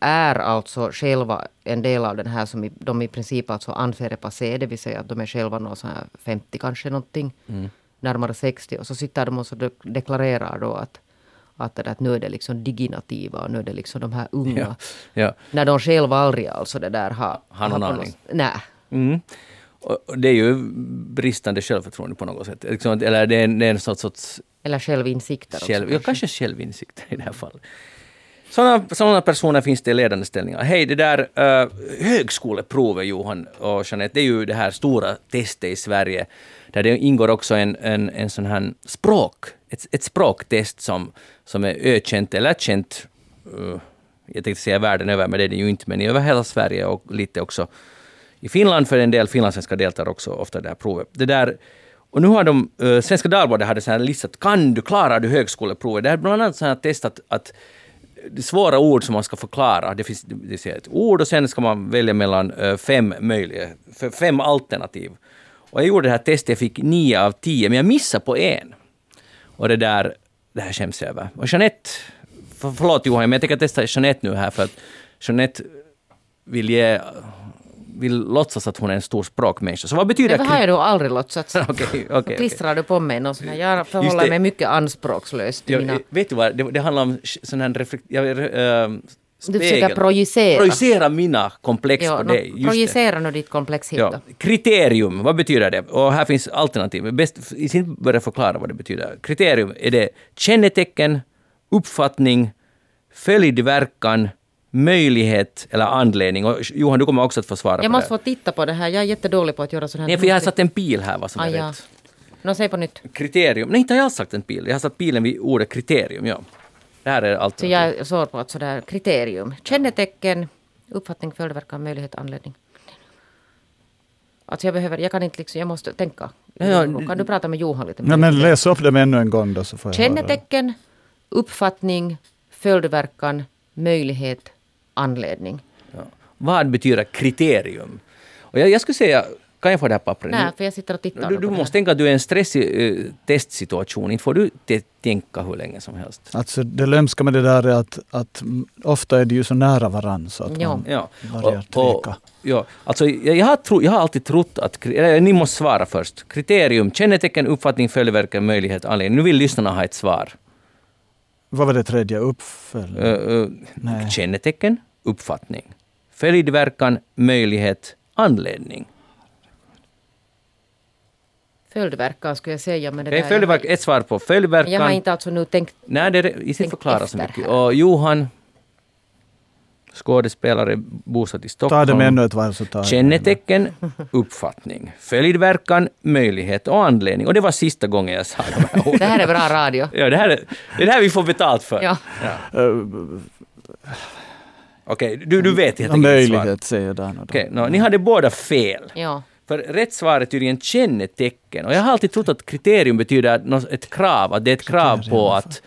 är alltså själva en del av den här som de i princip alltså anser är passé, det vill säga att de är själva någon så här 50 kanske någonting, mm. närmare 60 och så sitter de och så deklarerar då att att, det, att nu är det liksom diginativa och nu är det liksom de här unga. Ja, ja. När de själva aldrig alltså det där har... Har någon aning? Nej. Mm. Och det är ju bristande självförtroende på något sätt. Liksom, eller det är, det är en sorts... sorts eller självinsikter. Själv, också, ja, kanske självinsikter i det här fallet. Sådana, sådana personer finns det i ledande ställningar. Hej, det där uh, högskoleprovet Johan och Jeanette, det är ju det här stora testet i Sverige där det ingår också en, en, en sån här språk, ett, ett språktest som, som är ökänt eller känt, uh, eh, jag tänkte säga världen över, men det är det ju inte, men över hela Sverige och lite också i Finland, för en del finlandssvenskar deltar också ofta i det här provet. Det där, och nu har de, uh, Svenska Dagbladet hade så här listat, kan du, klarar du högskoleprovet? Det är bland annat så här testat att svåra ord som man ska förklara, det finns det ett ord och sen ska man välja mellan eh, fem möjliga, fem alternativ. Och jag gjorde det här testet, jag fick nio av tio, men jag missade på en. Och det där, det här skäms jag över. Och Jeanette, för, förlåt Johan, men jag tänker testa Jeanette nu här för att Jeanette vill ge vill låtsas att hon är en stor språkmänniska. Så vad betyder... Det har jag då aldrig låtsats. okay, okay, Klistrar okay. du på mig någon sån här? Jag förhåller mig mycket anspråkslöst. Ja, mina... Vet du vad, det, det handlar om sån här reflekt... Ja, uh, du försöker projicera. Projicera mina komplex ja, på dig. Just projicera nu ditt komplex hit ja. Kriterium, vad betyder det? Och här finns alternativ. Bäst i sin börja förklara vad det betyder. Kriterium, är det kännetecken, uppfattning, följdverkan, möjlighet eller anledning. Och Johan, du kommer också att få svara jag på det. Jag måste få titta på det här. Jag är jättedålig på att göra sådana här... Nej, för jag har satt en pil här vad som ah, är ja. rätt. Nå, säg på nytt. Kriterium. Nej, inte har jag sagt en pil. Jag har satt pilen vid ordet kriterium, ja. Det här är allt. Så jag är svår på att sådär kriterium. Kännetecken, uppfattning, följdverkan, möjlighet, anledning. Alltså jag behöver, jag kan inte liksom, jag måste tänka. Ja, kan du prata med Johan lite? Ja, men läs upp dem ännu en gång då så får jag Kännetecken, uppfattning, följdverkan, möjlighet, anledning. Ja. Vad betyder kriterium? Och jag, jag skulle säga kan jag få det här pappret? Nej, för jag sitter och tittar Du, du måste tänka att du är i en stressig uh, testsituation. Inte får du tänka hur länge som helst. Alltså det lömska med det där är att, att ofta är det ju så nära varandra så att ja. man ja. börjar tveka. Ja, alltså jag, jag, har tro, jag har alltid trott att... Eller, ni måste svara först. Kriterium, kännetecken, uppfattning, följdverkan, möjlighet, anledning. Nu vill lyssnarna ha ett svar. Vad var det tredje? Uppfölj? Uh, uh, kännetecken, uppfattning. Följdverkan, möjlighet, anledning. Följdverkan skulle jag säga. Men det okay, följdverkan, ett svar på följdverkan. Jag har inte alltså nu tänkt Nej, det är, i förklara så mycket. Och Johan, skådespelare bosatt i Stockholm. Ta det med ännu ett varv så tar Kännetecken, uppfattning, följdverkan, möjlighet och anledning. Och det var sista gången jag sa de här orden. Det här är bra radio. Ja, det här är det, är det här vi får betalt för. Ja. ja. Uh, Okej, okay, du, du vet helt enkelt Möjlighet säger jag där. Okay, no, ni hade båda fel. Ja. För rätt svar är tydligen kännetecken. Och jag har alltid trott att kriterium betyder ett krav, att det är ett krav på att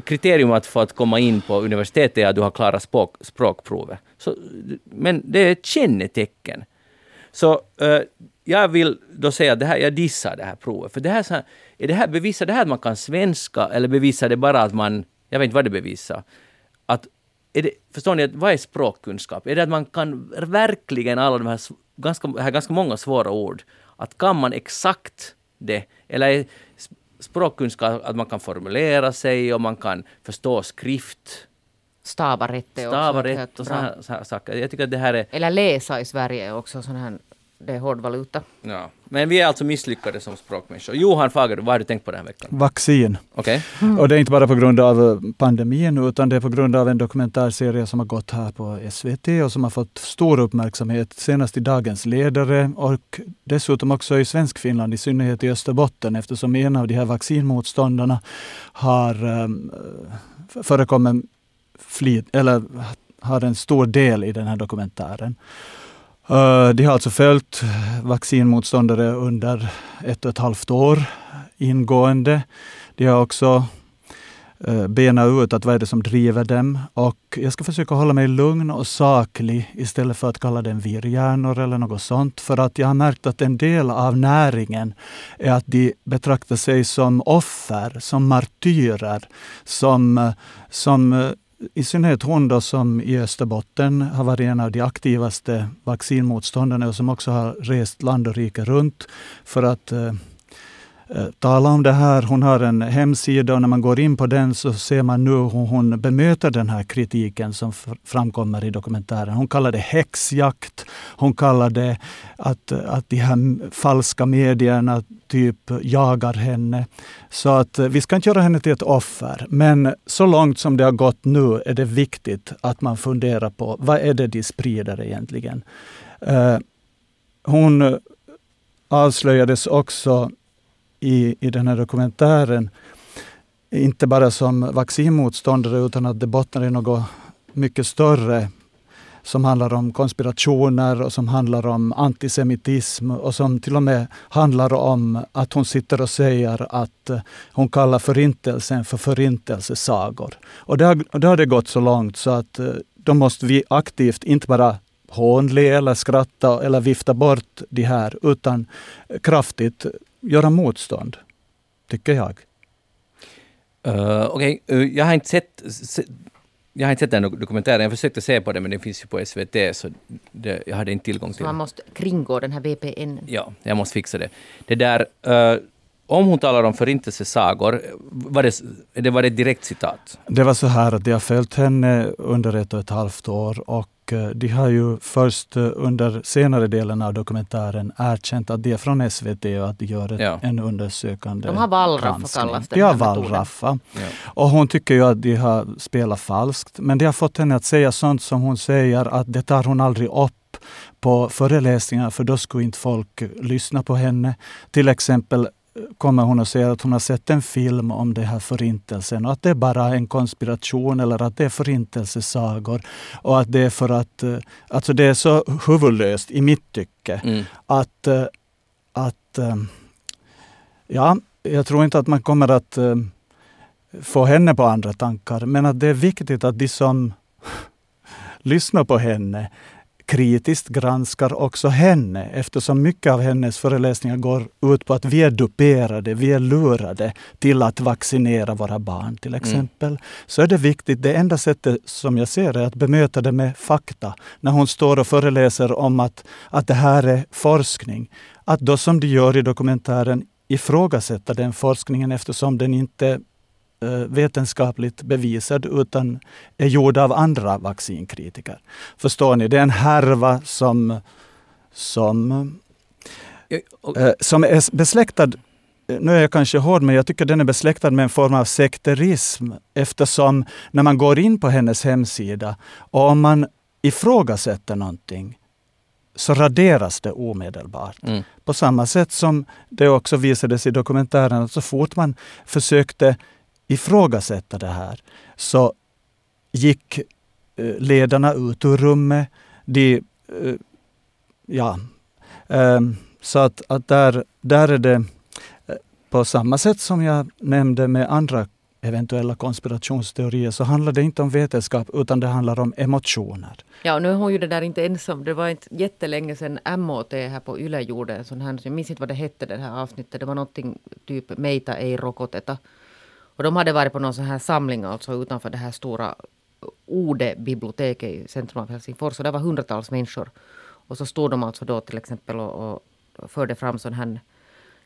kriterium att för att komma in på universitetet är att du har klarat språk, språkprovet. Så, men det är ett kännetecken. Så uh, jag vill då säga att det här, jag dissar det här provet. För det här, så här, är det här, bevisar det här att man kan svenska eller bevisar det bara att man, jag vet inte vad det bevisar, att är det, förstår ni, vad är språkkunskap? Är det att man kan verkligen alla de här ganska, här ganska många svåra ord, att kan man exakt det? Eller är språkkunskap att man kan formulera sig och man kan förstå skrift? Stava rätt Stava rätt och sådana saker. Jag tycker att det här är... Eller läsa i Sverige är också sån här det är hård valuta. Ja. Men vi är alltså misslyckade som språkmänniskor. Johan Fager, vad har du tänkt på den här veckan? Vaccin. Okay. Mm. Och det är inte bara på grund av pandemin utan det är på grund av en dokumentärserie som har gått här på SVT och som har fått stor uppmärksamhet, senast i Dagens Ledare och dessutom också i Svenskfinland, i synnerhet i Österbotten eftersom en av de här vaccinmotståndarna har um, förekommit flit, eller har en stor del i den här dokumentären. Eh, de har alltså följt vaccinmotståndare under ett och ett halvt år ingående. De har också bena benat ut att vad är det som driver dem. Och jag ska försöka hålla mig lugn och saklig istället för att kalla dem virrhjärnor eller något sånt. För att jag har märkt att en del av näringen är att de betraktar sig som offer, som martyrer, som, eh, som i synnerhet hon då som i Österbotten har varit en av de aktivaste vaccinmotståndarna och som också har rest land och rike runt för att eh, Eh, tala om det här. Hon har en hemsida och när man går in på den så ser man nu hur hon bemöter den här kritiken som framkommer i dokumentären. Hon kallar det häxjakt. Hon kallar det att, att de här falska medierna typ jagar henne. Så att eh, vi ska inte göra henne till ett offer. Men så långt som det har gått nu är det viktigt att man funderar på vad är det de sprider egentligen. Eh, hon avslöjades också i, i den här dokumentären, inte bara som vaccinmotståndare utan att det bottnar i något mycket större. som handlar om konspirationer och som handlar om antisemitism och som till och med handlar om att hon sitter och säger att hon kallar förintelsen för förintelsesagor. Och det har, det har det gått så långt så att eh, då måste vi aktivt inte bara hånle eller skratta eller vifta bort de här, utan kraftigt göra motstånd, tycker jag. Uh, Okej, okay. uh, jag har inte sett jag har inte sett den dokumentären, jag försökte se på den men den finns ju på SVT så det, jag hade inte tillgång till den. Så man måste kringgå den här VPN? Ja, jag måste fixa det. Det där, uh, om hon talar om förintelsesagor, var det, det var det ett direkt citat? Det var så här att jag har följt henne under ett och ett halvt år och Eh, de har ju först eh, under senare delen av dokumentären erkänt att de är från SVT och att de gör ett, ja. en undersökande De har wallraff kallas De har wallraffa. Ja. Och hon tycker ju att de har spelat falskt. Men de har fått henne att säga sånt som hon säger att det tar hon aldrig upp på föreläsningar för då skulle inte folk lyssna på henne. Till exempel kommer hon att säga att hon har sett en film om det här förintelsen och att det är bara en konspiration eller att det är förintelsesagor. Och att det är för att, eh, alltså det är så huvudlöst i mitt tycke mm. att, eh, att eh, ja, jag tror inte att man kommer att få henne på andra tankar. Men att det är viktigt att de som lyssnar på henne kritiskt granskar också henne eftersom mycket av hennes föreläsningar går ut på att vi är duperade, vi är lurade till att vaccinera våra barn till mm. exempel. Mm. Så är det viktigt, det enda sättet som jag ser är att bemöta det med fakta. När hon står och föreläser om att, att det här är forskning. Att då som de gör i dokumentären ifrågasätta den forskningen eftersom den inte vetenskapligt bevisad utan är gjord av andra vaccinkritiker. Förstår ni? Det är en härva som, som, eh, som är besläktad nu är jag kanske hård, men jag tycker den är besläktad med en form av sekterism eftersom när man går in på hennes hemsida och om man ifrågasätter någonting så raderas det omedelbart. Mm. På samma sätt som det också visades i dokumentären att så fort man försökte ifrågasätta det här så gick eh, ledarna ut ur rummet. De, eh, ja, eh, så att, att där, där är det på samma sätt som jag nämnde med andra eventuella konspirationsteorier så handlar det inte om vetenskap utan det handlar om emotioner. Ja, och nu är hon ju det där inte ensam. Det var inte jättelänge sedan MOT här på Yle gjorde en sån här, jag minns inte vad det hette det här avsnittet. Det var någonting typ Meita ei rokoteta. Och de hade varit på någon sån här samling alltså utanför det här stora Ode-biblioteket i centrum av Helsingfors. Och det var hundratals människor. Och så stod de alltså då till exempel och, och förde fram sån här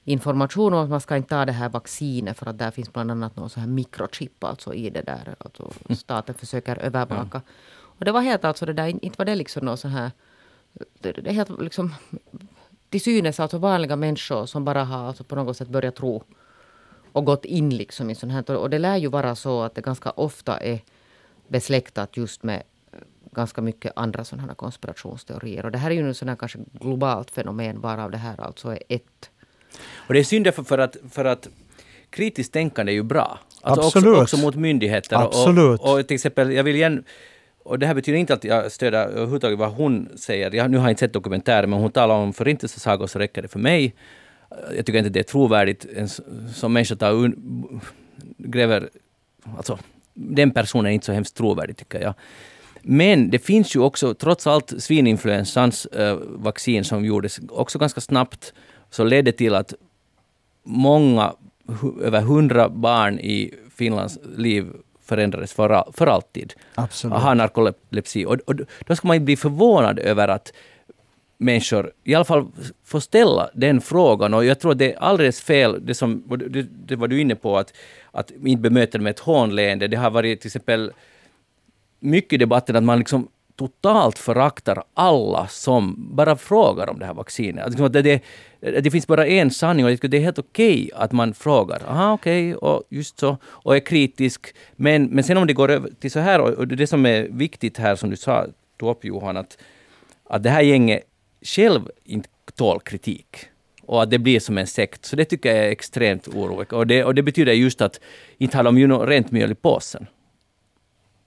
information om att man ska inte ta det här vaccinet för att där finns bland annat någon sån här mikrochip alltså i det där. Alltså staten försöker övervaka. Ja. Och det var helt alltså det där, inte var det liksom någon sån här... Det, det är helt liksom till synes alltså vanliga människor som bara har alltså på något sätt börjat tro och gått in liksom i sånt här. Och det lär ju vara så att det ganska ofta är besläktat just med ganska mycket andra sådana här konspirationsteorier. Och det här är ju en sån här kanske globalt fenomen varav det här alltså är ett. Och det är synd därför för att, för att kritiskt tänkande är ju bra. Alltså Absolut. Också, också mot myndigheter. Absolut. Och, och, till exempel, jag vill igen och det här betyder inte att jag stöder överhuvudtaget vad hon säger. Jag, nu har jag inte sett dokumentären, men hon talar om förintelsesagor så räcker det för mig jag tycker inte det är trovärdigt en, som människa tar un, gräver... Alltså, den personen är inte så hemskt trovärdig tycker jag. Men det finns ju också, trots allt, svininfluensans äh, vaccin som gjordes också ganska snabbt, så ledde till att många, över hundra barn i Finlands liv förändrades för, för alltid. Absolut. Har narkolepsi. Och, och då ska man bli förvånad över att människor i alla fall får ställa den frågan. Och jag tror att det är alldeles fel, det, som, det, det var du inne på, att, att inte bemöta det med ett hånleende. Det har varit till exempel mycket i debatten att man liksom totalt föraktar alla som bara frågar om det här vaccinet. Att liksom det, det, det finns bara en sanning och det är helt okej okay att man frågar. Aha, okej, okay, och just så. Och är kritisk. Men, men sen om det går över till så här, och det som är viktigt här som du sa, tog upp Johan, att, att det här gänget själv inte tål kritik och att det blir som en sekt. Så det tycker jag är extremt oroväckande. Och det, och det betyder just att inte har de ju något rent mjöl i påsen.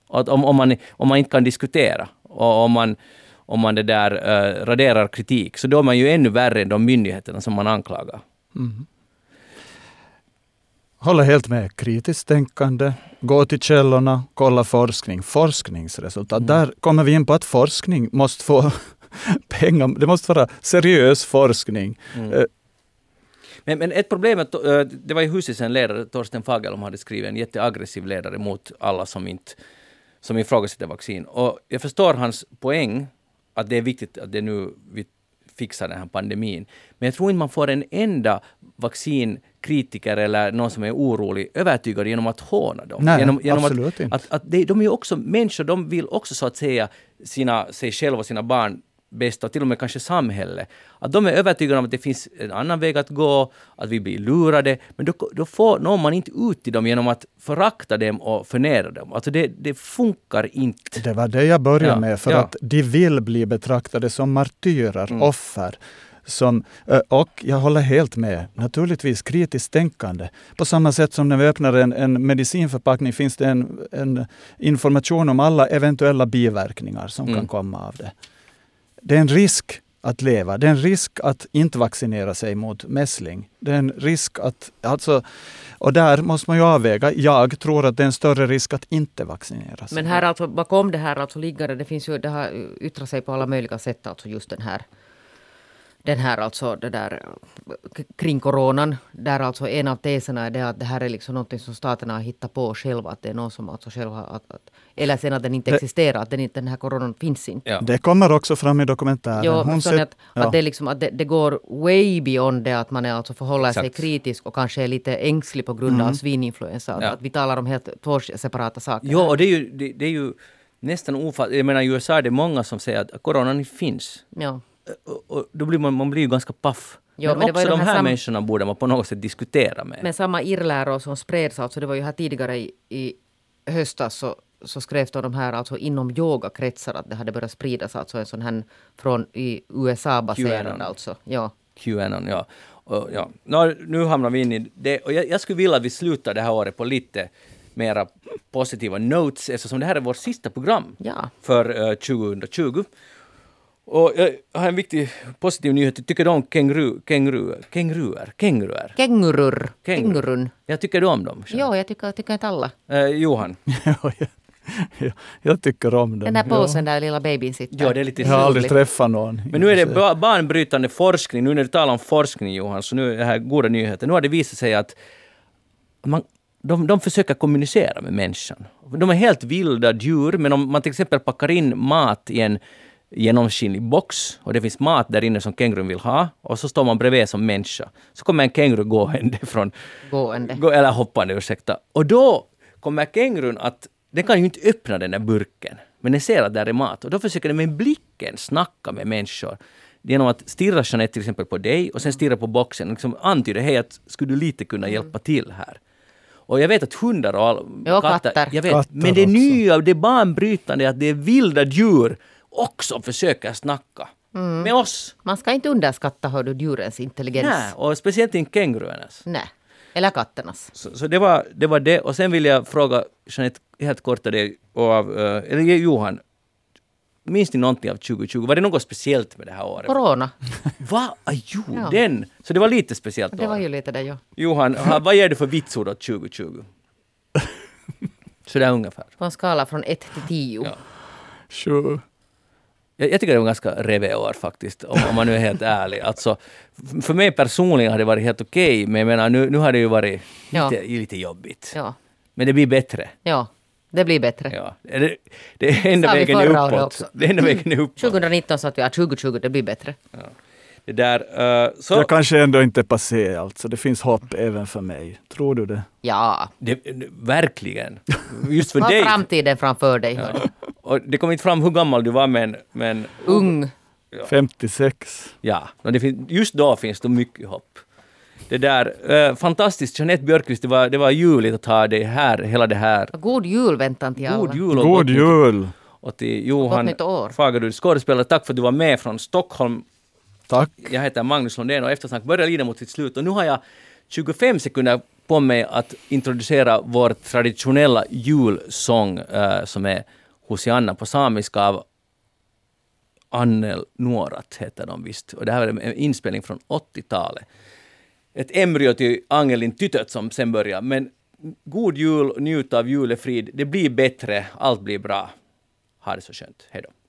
Att om, om, man, om man inte kan diskutera och om man, om man det där uh, raderar kritik, så då är man ju ännu värre än de myndigheterna som man anklagar. Mm. Håller helt med. Kritiskt tänkande, gå till källorna, kolla forskning, forskningsresultat. Mm. Där kommer vi in på att forskning måste få pengar. Det måste vara seriös forskning. Mm. Eh, men, men ett problem att eh, det var i huset en ledare, Torsten Fagerholm, hade skrivit en jätteaggressiv ledare mot alla som inte som ifrågasätter vaccin. Och jag förstår hans poäng att det är viktigt att det nu vi fixar den här pandemin. Men jag tror inte man får en enda vaccinkritiker eller någon som är orolig övertygad genom att håna dem. Nej, genom, genom absolut att, inte. Att, att de, de är ju också människor, de vill också så att säga sina, sig själva och sina barn bästa och till och med kanske samhället. Att de är övertygade om att det finns en annan väg att gå, att vi blir lurade. Men då, då får, når man inte ut till dem genom att förakta dem och förnedra dem. Alltså det, det funkar inte. Det var det jag började Ja, med, för ja. att de vill bli betraktade som martyrer, Mm. offer. Som, och jag håller helt med, naturligtvis kritiskt tänkande. På samma sätt som när vi öppnar en, en medicinförpackning finns det en, en information om alla eventuella biverkningar som Mm. kan komma av det. Det är en risk att leva. Det är en risk att inte vaccinera sig mot mässling. Det är en risk att... Alltså, och där måste man ju avväga. Jag tror att det är en större risk att inte vaccinera sig. Men här alltså, bakom det här alltså ligger det, det finns ju, det har yttrat sig på alla möjliga sätt, alltså just den här den här alltså det där k- kring coronan, där alltså en av teserna är det att det här är liksom någonting som staterna har hittat på själva, att det är någon som alltså själv har, att, att, eller sen att den inte Det- existerar, att den, inte, den här coronan finns inte. Ja. Det kommer också fram i dokumentären. Jo, Hon så ser- att, ja. att, det, liksom, att det, det går way beyond det att man är alltså förhåller sig Exakt. kritisk och kanske är lite ängslig på grund Mm. av svininfluensa. Att, Ja. att vi talar om helt två separata saker. Jo, och det är ju, det, det är ju nästan ofattbart. Jag menar i USA är det många som säger att coronan inte finns. ja. Och, och då blir man, man blir ju ganska paff. Jo, men, men också de här, här sam- människorna borde man på något sätt diskutera med. Men samma irrläror som spreds, alltså det var ju här tidigare i, i höstas så, så skrevs de här alltså inom yogakretsar att det hade börjat spridas alltså en sån här från i USA baserad alltså. Ja. Qanon, ja. Och, ja. Nå, nu hamnar vi in i det. Och jag, jag skulle vilja att vi slutar det här året på lite mera positiva notes eftersom det här är vårt sista program Ja. för eh, 2020. Och jag har en viktig positiv nyhet. Tycker du om känguru, känguru, känguruer? Känguruer? Kängurur. Känguru. Kängurun. Jag tycker du om dem? Jo, jag tycker, tycker inte alla. Eh, Johan? Ja, jag, tycker om den. Den där ja. påsen där lilla babyn sitter. Ja, det är lite Jag har aldrig träffat någon. Men nu är det ba- banbrytande forskning, nu när du talar om forskning Johan, så nu är det här goda nyheter. Nu har det visat sig att man, de, de försöker kommunicera med människan. De är helt vilda djur, men om man till exempel packar in mat i en genomskinlig box och det finns mat där inne som kängurun vill ha och så står man bredvid som människa. Så kommer en känguru gående från, Gående. gå, eller hoppande, ursäkta. Och då kommer kängurun att, den kan ju inte öppna den där burken, men den ser att där är mat. Och då försöker den med blicken snacka med människor. Genom att stirra Jeanette till exempel på dig och sen stirra på boxen och liksom antyda, hej, att skulle du lite kunna hjälpa till här? Och jag vet att hundar och all, Ja, katter. jag vet, Katter men det också. nya, det banbrytande att det är vilda djur också försöker snacka med oss. Man ska inte underskatta hör du, djurens intelligens. Nej, och speciellt inte känguruernas. Nej. Eller katternas. Så, så det, var, det var det. Och sen vill jag fråga Jeanette helt kort av dig, och av, eh, eller Johan, minns ni någonting av 2020? Var det något speciellt med det här året? Corona. Va? Ah, jo, Ja. den! Så det var lite speciellt Det var ju lite det, ja. Johan, ha, vad ger du för vitsord åt 2020? Sådär ungefär. På en skala från 1 till 10. Ja. Sure. Jag, jag tycker det var ganska reve år faktiskt, om, om man nu är helt ärlig. Alltså, för mig personligen har det varit helt okej, men jag menar, nu, nu har det ju varit Ja. lite, lite jobbigt. Ja. Men det blir bättre. ja. Det blir bättre. Ja. Det, det är enda vägen är uppåt. Det enda vägen är uppåt. 2019 sa att vi, ja, 2020, det blir bättre. Det där, eh, så, Jag kanske ändå inte passé alltså. Det finns hopp även för mig. Tror du det? Ja. det, verkligen. Just för Du har dig. framtiden framför dig. Ja. Och det kom inte fram hur gammal du var, men, men Ung. 56. Ja, och det just då finns det mycket hopp. Det där, eh, fantastiskt, Jeanette Björkqvist, det var, det var ljuvligt att ha dig här, hela det här. God jul väntan till alla. God jul och God jul! Och till Johan. Fagerud, skådespelare, tack för att du var med från Stockholm. Tack. Jag heter Magnus Lundén och Eftersnack börjar lida mot sitt slut och nu har jag 25 sekunder på mig att introducera vår traditionella julsång äh, som är Hosianna på samiska av Annel Nuorat heter de visst. Och det här är en inspelning från 80-talet. Ett embryo till Angelin Tytöt som sen börjar. Men god jul, njut av julefrid. Det blir bättre, allt blir bra. Ha det så skönt. Hej då.